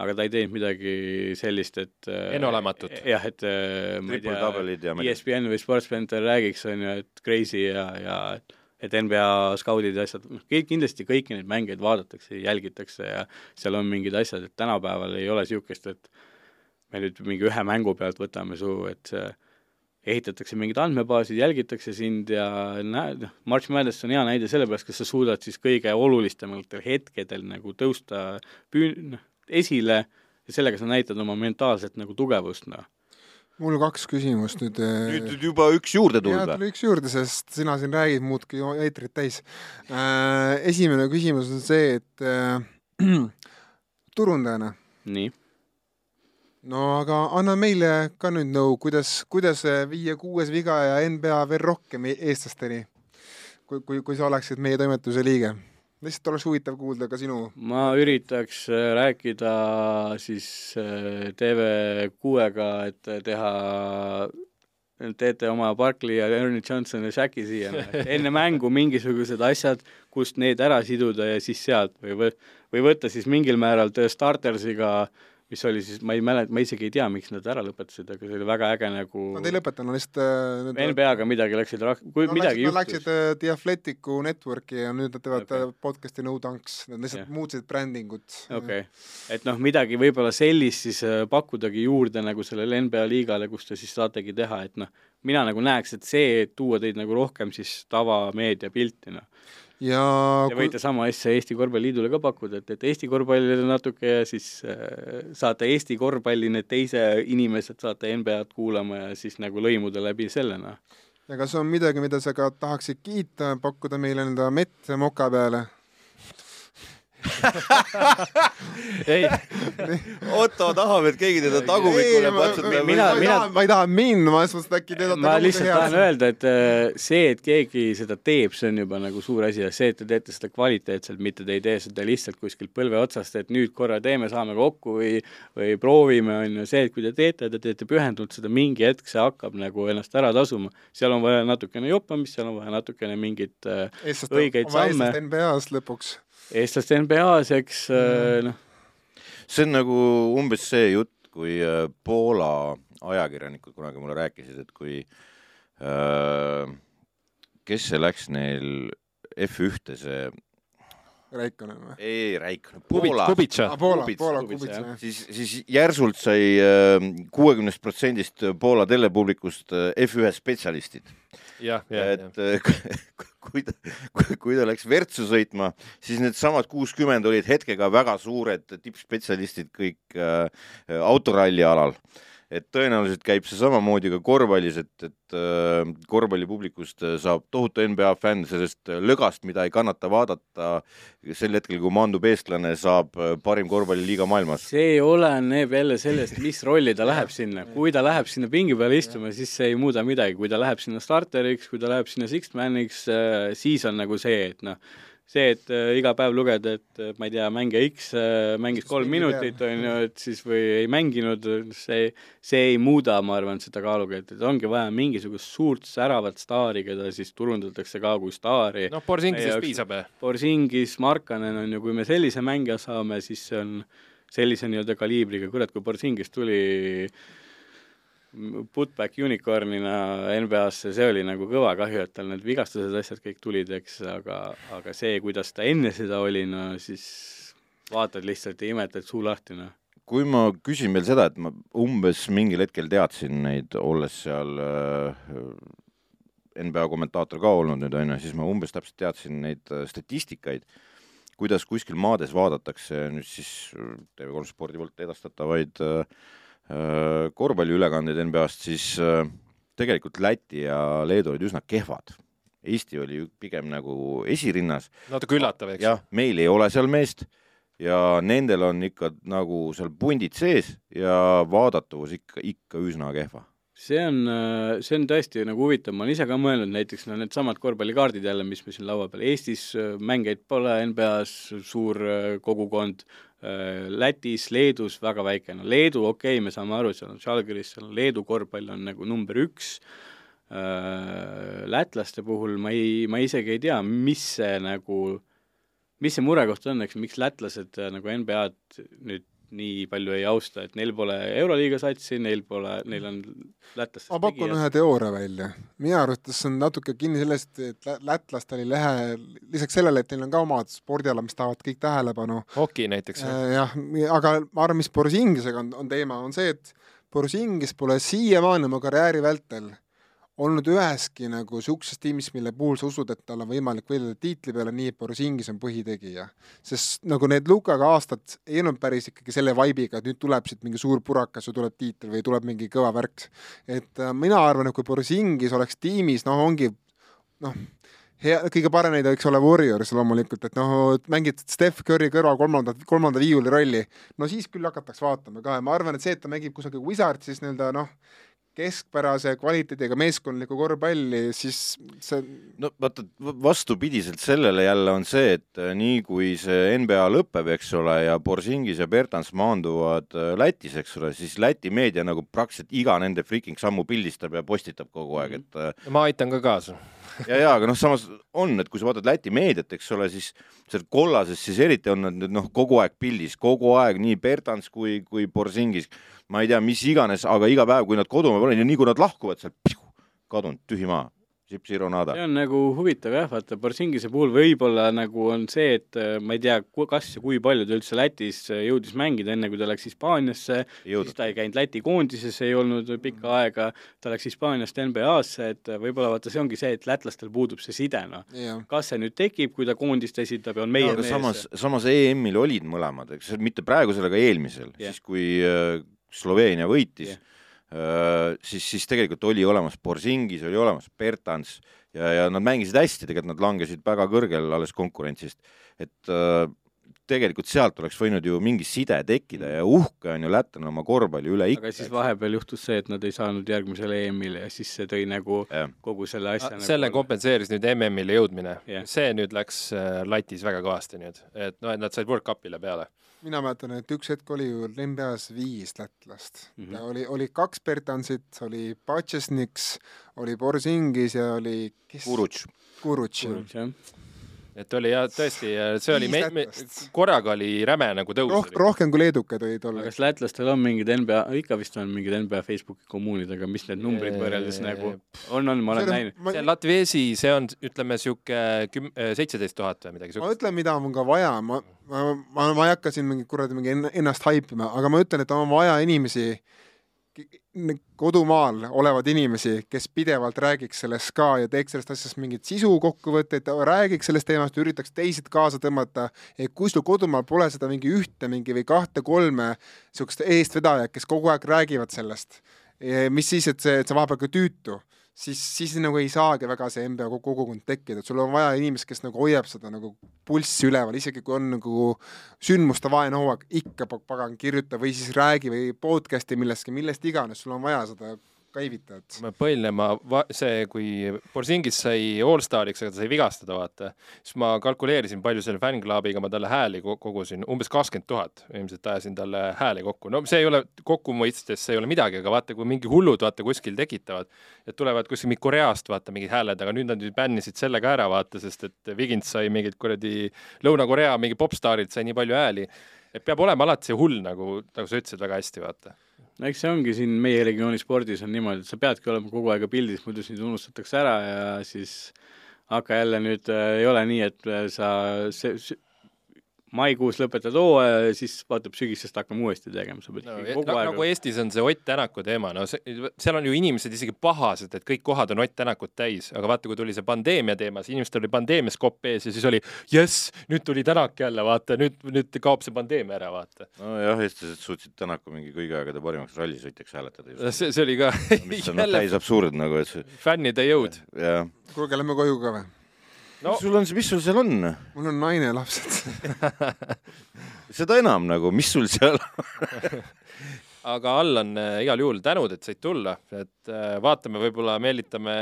Aga ta ei teinud midagi sellist, et Enneolematut. jah, et äh, ma ei tea, ja ESPN või Sportscenter räägiks, on ju, et crazy ja, ja et NBA skaudid ja asjad, noh, kindlasti kõiki neid mängeid vaadatakse, jälgitakse ja seal on mingid asjad, et tänapäeval ei ole niisugust, et me nüüd mingi ühe mängu pealt võtame su, et see ehitatakse mingid andmebaasid, jälgitakse sind ja näe-, noh, March Madness on hea näide sellepärast, kas sa suudad siis kõige olulisematel hetkedel nagu tõusta püü-, noh, esile ja sellega sa näitad oma mentaalset nagu tugevust, noh. mul kaks küsimust nüüd. nüüd nüüd juba üks juurde tulnud või? tuli üks juurde, sest sina siin räägid, muudki ju eetrit täis äh,. esimene küsimus on see, et äh, turundajana, nii. no aga anna meile ka nüüd nõu, kuidas, kuidas viie-kuues viga ja NBA veel rohkem e- eestlasteni, kui, kui, kui sa oleksid meie toimetuse liige. Lihtsalt oleks huvitav kuulda ka sinu ma üritaks äh, rääkida siis äh, TV6-ga, et teha, teete oma Barkley ja Ernie Johnson ja Shaqi siia, enne mängu mingisugused asjad, kust need ära siduda ja siis sealt või võ-, või võtta siis mingil määral The Startersiga, mis oli siis, ma ei mäleta, ma isegi ei tea, miks nad ära lõpetasid, aga see oli väga äge nagu Nad ei lõpetanud, lihtsalt äh, NBA-ga midagi läksid rak-, kui Nad midagi läksid, juhtus läksid äh, The Athleticu network'i ja nüüd nad teevad okay. podcast'i No Dunks, nad lihtsalt yeah. muutsid brändingut. okei okay., et noh, midagi võib-olla sellist siis äh, pakkudagi juurde nagu sellele NBA liigale, kus te siis saategi teha, et noh, mina nagu näeks, et see tuua teid nagu rohkem siis tavameedia pilti, noh. Ja Te võite sama asja Eesti Korvpalliliidule ka pakkuda, et, et Eesti korvpallile natuke ja siis äh, saate Eesti korvpalli, need teise inimesed saate NBA-d kuulama ja siis nagu lõimuda läbi selle, noh. ja kas on midagi, mida sa ka tahaksid kiita, pakkuda meile enda mett moka peale? ei, Otto tahab, et keegi teda tagumikule patsutab. mina- mina- ma ei taha minna, ma just mõtlesin, et äkki teed ma lihtsalt tahan öelda, et äh, see, et keegi seda teeb, see on juba nagu suur asi ja see, et te teete seda kvaliteetselt, mitte te ei tee seda lihtsalt kuskilt põlve otsast, et nüüd korra teeme, saame kokku või või proovime, on ju see, et kui te teete, te teete pühendunult seda, mingi hetk see hakkab nagu ennast ära tasuma. seal on vaja natukene joppamist, seal on vaja natukene mingit äh, õigeid samme. NBA-s lõpuks. Eestlaste NBA-s, eks äh, noh, see on nagu umbes see jutt, kui äh, Poola ajakirjanikud kunagi mulle rääkisid, et kui äh, kes see läks neil F1-te see, Räikkonen või? ei Räikkonen, Poola, Ah,. Poola, Kubits- Poola, Kubits, Kubits, jah. siis, siis järsult sai kuuekümnest protsendist Poola telepublikust äh, F1 spetsialistid. jah, jah, jah. et äh, kui ta, kui ta läks Virtsu sõitma, siis needsamad kuuskümmend olid hetkega väga suured tippspetsialistid kõik äh, autoralli alal. Et tõenäoliselt käib see samamoodi ka korvpallis, et, et äh, korvpallipublikust äh, saab tohutu NBA fänn sellest äh, lögast, mida ei kannata vaadata sel hetkel, kui maandub eestlane, saab parim korvpalliliiga maailmas. see oleneb jälle sellest, mis rolli ta läheb sinna. kui ta läheb sinna pingi peale istuma, siis see ei muuda midagi, kui ta läheb sinna starteriks, kui ta läheb sinna sixth man'iks, siis on nagu see, et noh, see, et äh, iga päev lugeda, et äh, ma ei tea, mängija X äh, mängis kolm minutit, on ju, et siis või ei mänginud, see, see ei muuda, ma arvan, seda kaaluga, et, et ongi vaja mingisugust suurt säravat staari, keda siis turundatakse ka kui staari. Noh, Borsingisest piisab. Borsingis, Markanen on ju, kui me sellise mängija saame, siis see on sellise nii-öelda kaliibriga, kurat, kui Borsingis tuli putback unicorn'ina NBA-sse, see oli nagu kõva kahju, et tal need vigastused, asjad kõik tulid, eks, aga, aga see, kuidas ta enne seda oli, no siis vaatad lihtsalt ja imetad suu lahti, noh. kui ma küsin veel seda, et ma umbes mingil hetkel teadsin neid, olles seal äh, NBA kommentaator ka olnud nüüd onju, siis ma umbes täpselt teadsin neid äh, statistikaid, kuidas kuskil maades vaadatakse nüüd siis äh, TV3 spordi poolt edastatavaid äh, korvpalliülekandeid NBA-st, siis äh, tegelikult Läti ja Leedu olid üsna kehvad. Eesti oli ju pigem nagu esirinnas, natuke üllatav, eks. jah, meil ei ole seal meest ja nendel on ikka nagu seal pundid sees ja vaadatavus ikka, ikka üsna kehva. See on, see on tõesti nagu huvitav, ma olen ise ka mõelnud näiteks no needsamad korvpallikaardid jälle, mis meil siin laua peal, Eestis äh, mängijaid pole, NBA-s suur äh, kogukond, äh, Lätis, Leedus väga väike, no Leedu, okei okay,, me saame aru, seal on Žalgiris, seal on Leedu korvpall on nagu number üks, lätlaste puhul ma ei, ma isegi ei tea, mis see nagu, mis see murekoht on, eks, miks lätlased nagu NBA-d nüüd nii palju ei austa, et neil pole Euroliiga satsi, neil pole, neil on lätlastest ma pakun ühe teooria välja. minu arvates see on natuke kinni sellest, et lätlastel ei lähe, lisaks sellele, et neil on ka omad spordiala, mis tahavad kõik tähelepanu. hoki näiteks äh,. jah, aga ma arvan, mis Borzingisega on, on teema, on see, et Borzingis pole siiamaani oma karjääri vältel olnud üheski nagu niisuguses tiimis, mille puhul sa usud, et tal on võimalik võidelda tiitli peale, nii et Borisingis on põhitegija. sest nagu need Lukaga aastad ei olnud päris ikkagi selle vaibiga, et nüüd tuleb siit mingi suur purakas või tuleb tiitel või tuleb mingi kõva värk. et äh, mina arvan, et kui Borisingis oleks tiimis, noh, ongi noh, hea, kõige parem näide võiks olla Warriors loomulikult, et noh, mängid Steph Curry kõrval kolmanda, kolmanda viiuli rolli, no siis küll hakatakse vaatama ka ja ma arvan, et see, et ta mängib kusagil Wizardsis nii-öelda noh, keskpärase kvaliteediga meeskondlikku korvpalli, siis see no vaata, vastupidiselt sellele jälle on see, et äh, nii kui see NBA lõpeb, eks ole, ja Borsingis ja Bertans maanduvad äh, Lätis, eks ole, siis Läti meedia nagu praktiliselt iga nende freaking sammu pildistab ja postitab kogu aeg, et äh, ma aitan ka kaasa ja, ja aga noh, samas on, et kui sa vaatad Läti meediat, eks ole, siis seal kollases siis eriti on nad nüüd noh, kogu aeg pildis, kogu aeg nii Bertans kui, kui Borsingis ma ei tea, mis iganes, aga iga päev, kui nad kodumaal pole nii kui nad lahkuvad sealt, kadunud, tühi maa. Zero nada. see on nagu huvitav jah, vaata Borsingise puhul võib-olla nagu on see, et äh, ma ei tea, kas ja kui palju ta üldse Lätis äh, jõudis mängida, enne kui ta läks Hispaaniasse, siis ta ei käinud Läti koondises, ei olnud pikka mm. aega, ta läks Hispaaniast NBA-sse, et äh, võib-olla vaata, see ongi see, et lätlastel puudub see side, noh kas see nüüd tekib, kui ta koondist esitab ja on meie no, mees? samas, samas EM-il olid mõlemad, eks, mitte praegusel, aga eelmisel yeah., siis kui Sloveenia võitis yeah., siis, siis tegelikult oli olemas Borsingis, oli olemas Bertans ja, ja nad mängisid hästi, tegelikult nad langesid väga kõrgel alles konkurentsist, et tegelikult sealt oleks võinud ju mingi side tekkida ja uhke on ju lätlane oma korvpalli üle ikka. aga siis vahepeal juhtus see, et nad ei saanud järgmisele EM-ile ja siis see tõi nagu ja. kogu selle asja nagu selle kompenseeris nüüd MM-ile jõudmine yeah.. see nüüd läks äh, latis väga kõvasti nüüd, et noh, et nad said World Cupile peale mina mäletan, et üks hetk oli ju NBA-s viis lätlast mm. -hmm. oli, oli kaks Bertansit, oli Pačesniks, oli Borzingis ja oli kes? Kurutš. Kurutš, jah et oli jah, tõesti, see oli, korraga oli räme nagu tõus Roh,. rohkem kui leedukad olid olla. kas lätlastel on mingid NBA, ikka vist on mingid NBA Facebooki kommuunid, aga mis need numbrid võrreldes nagu on, on, ma olen see näinud ma.... see Latviesi, see on, ütleme, sihuke küm-, seitseteist tuhat või midagi siukest. ma ütlen, mida on ka vaja, ma, ma, ma, ma ei hakka siin mingi kuradi mingi ennast haipima, aga ma ütlen, et on vaja inimesi, kodumaal olevad inimesi, kes pidevalt räägiks sellest ka ja teeks sellest asjast mingit sisu kokkuvõtteid, räägiks sellest teemast, üritaks teised kaasa tõmmata, kui sul kodumaal pole seda mingi ühte mingi või kahte-kolme niisugust eestvedajat, kes kogu aeg räägivad sellest, mis siis, et see, et sa vahepeal ka tüütu siis, siis nagu ei saagi väga see NBA kogukond tekkida, et sul on vaja inimest, kes nagu hoiab seda nagu pulssi üleval, isegi kui on nagu sündmuste vaene hooaeg, ikka pagan kirjuta või siis räägi või podcast'i millestki, millest iganes, sul on vaja seda käivitajat. põhiline, ma, see, kui Borsingis sai allstariks, aga ta sai vigastada, vaata, siis ma kalkuleerisin, palju selle fännklubiga ma talle hääli kogusin, umbes kakskümmend tuhat ilmselt ajasin talle hääli kokku. no see ei ole kokku mõistes, see ei ole midagi, aga vaata, kui mingi hullud vaata kuskil tekitavad, et tulevad kuskil mingi Koreast vaata mingid hääled, aga nüüd nad bännisid selle ka ära, vaata, sest et Vigins sai mingid kuradi Lõuna-Korea mingi popstaarilt sai nii palju hääli et peab olema alati see hull, nagu, nagu sa ütlesid väga hästi, vaata no eks see ongi siin meie regiooni spordis on niimoodi, et sa peadki olema kogu aeg pildis, muidu sind unustatakse ära ja siis aga jälle nüüd äh, ei ole nii, et äh, sa see, maikuus lõpetad hooaja ja siis vaatab sügisest hakkame uuesti tegema, sa pead no, kogu no, aeg nagu Eestis on see Ott Tänaku teema, no see, seal on ju inimesed isegi pahased, et kõik kohad on Ott Tänakut täis, aga vaata, kui tuli see pandeemia teema, siis inimestel oli pandeemias kopp ees ja siis oli jess, nüüd tuli Tänak jälle, vaata, nüüd, nüüd kaob see pandeemia ära, vaata. nojah, eestlased suutsid Tänaku mingi kõigi aegade parimaks rallisõitjaks hääletada. see, see oli ka mis on jälle... täis absurd nagu, et see fännide jõud. kuulge, lähme koju ka või? No. mis sul on, mis sul seal on? mul on naine lapsed. seda enam nagu, mis sul seal aga Allan, igal juhul tänud, et said tulla, et äh, vaatame, võib-olla meelitame,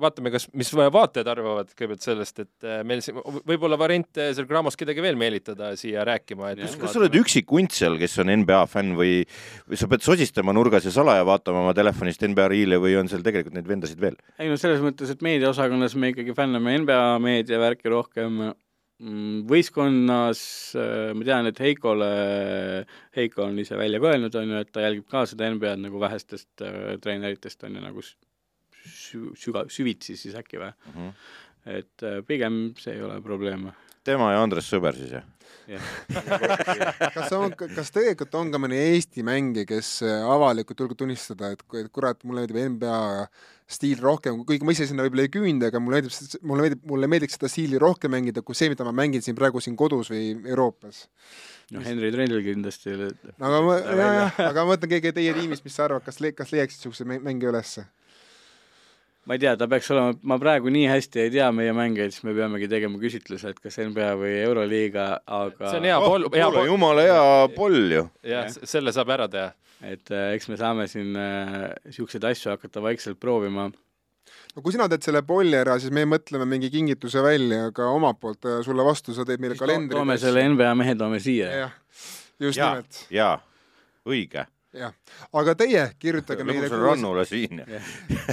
vaatame, kas, mis vaatajad arvavad kõigepealt sellest, et äh, meil siin võib-olla variant äh, seal Graamos kedagi veel meelitada siia rääkima, et Jah. kas sa oled üksik hunt seal, kes on NBA fänn või, või sa pead sosistama nurgas ja salaja vaatama oma telefonist NBA riile või on seal tegelikult neid vendasid veel? ei no selles mõttes, et meediaosakonnas me ikkagi fänname NBA meediavärki rohkem, võistkonnas äh, ma tean, et Heikole, Heiko on ise välja ka öelnud, on ju, et ta jälgib ka seda NBA-d nagu vähestest äh, treeneritest on ju nagu süga-, süvitsi siis äkki või, et äh, pigem see ei ole probleem. Tema ja Andres Sõber siis jah? kas on, kas tegelikult on ka mõni Eesti mängija, kes äh, avalikult julgeb tunnistada, et ku- et kurat, mulle meeldib NBA stiil rohkem, kuigi ma ise sinna võib-olla ei küündi, aga mulle meeldib, mulle meeldib, mulle meeldiks seda stiili rohkem mängida kui see, mida ma mängin siin praegu siin kodus või Euroopas. noh, Henry Trendil kindlasti no aga ma, jajah, aga ma mõtlen keegi teie tiimist, mis sa arvad, kas le-, kas leiaksid niisuguse mä- mängija ülesse? Ma ei tea, ta peaks olema, ma praegu nii hästi ei tea meie mängijaid, siis me peamegi tegema küsitluse, et kas NBA või Euroliiga, aga see on hea pool, hea kuule, pool, jumala hea poll ju. jah, selle saab ära teha. et äh, eks me saame siin niisuguseid asju hakata vaikselt proovima. no kui sina teed selle polli ära, siis me mõtleme mingi kingituse välja ka omalt poolt äh, sulle vastu, sa teed meile kalendri. toome selle NBA mehe toome siia. jah, just ja nimelt,, ja õige. jah. aga teie kirjutage meile lõbusale kuues, rannule siin.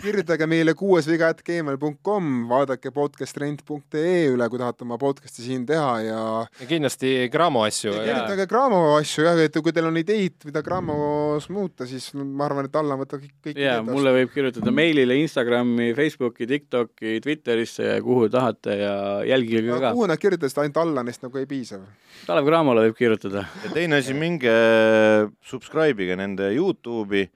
kirjutage meile kuuesviga.gmail.com, vaadake podcasttrend.ee üle, kui tahate oma podcast'i siin teha ja ja kindlasti Graamo asju. Kirjutage Graamo asju jah, et kui teil on ideid, mida Graamos muuta, siis ma arvan, et Allan võtab kõik, kõik jaa, mulle võib kirjutada meilile, Instagrami, Facebooki, TikToki, Twitterisse, kuhu tahate ja jälgige aga ka. kuhu nad kirjutasid, ainult Allanist nagu ei piisa või? Kalev Cramole võib kirjutada. ja teine asi, minge subscribe ige nende Youtube'i,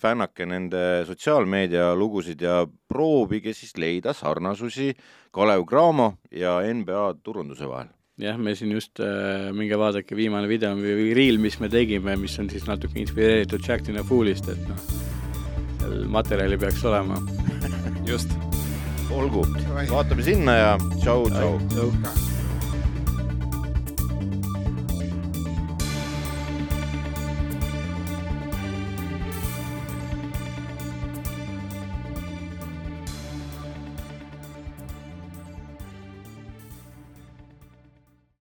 fännake nende sotsiaalmeedia lugusid ja proovige siis leida sarnasusi Kalev Cramo ja NBA turunduse vahel. jah, me siin just äh,, minge vaadake viimane video või reel, mis me tegime, mis on siis natuke inspireeritud Jack Foolist, et noh, seal materjali peaks olema. just olgu, vaatame sinna ja tšau. Tšau.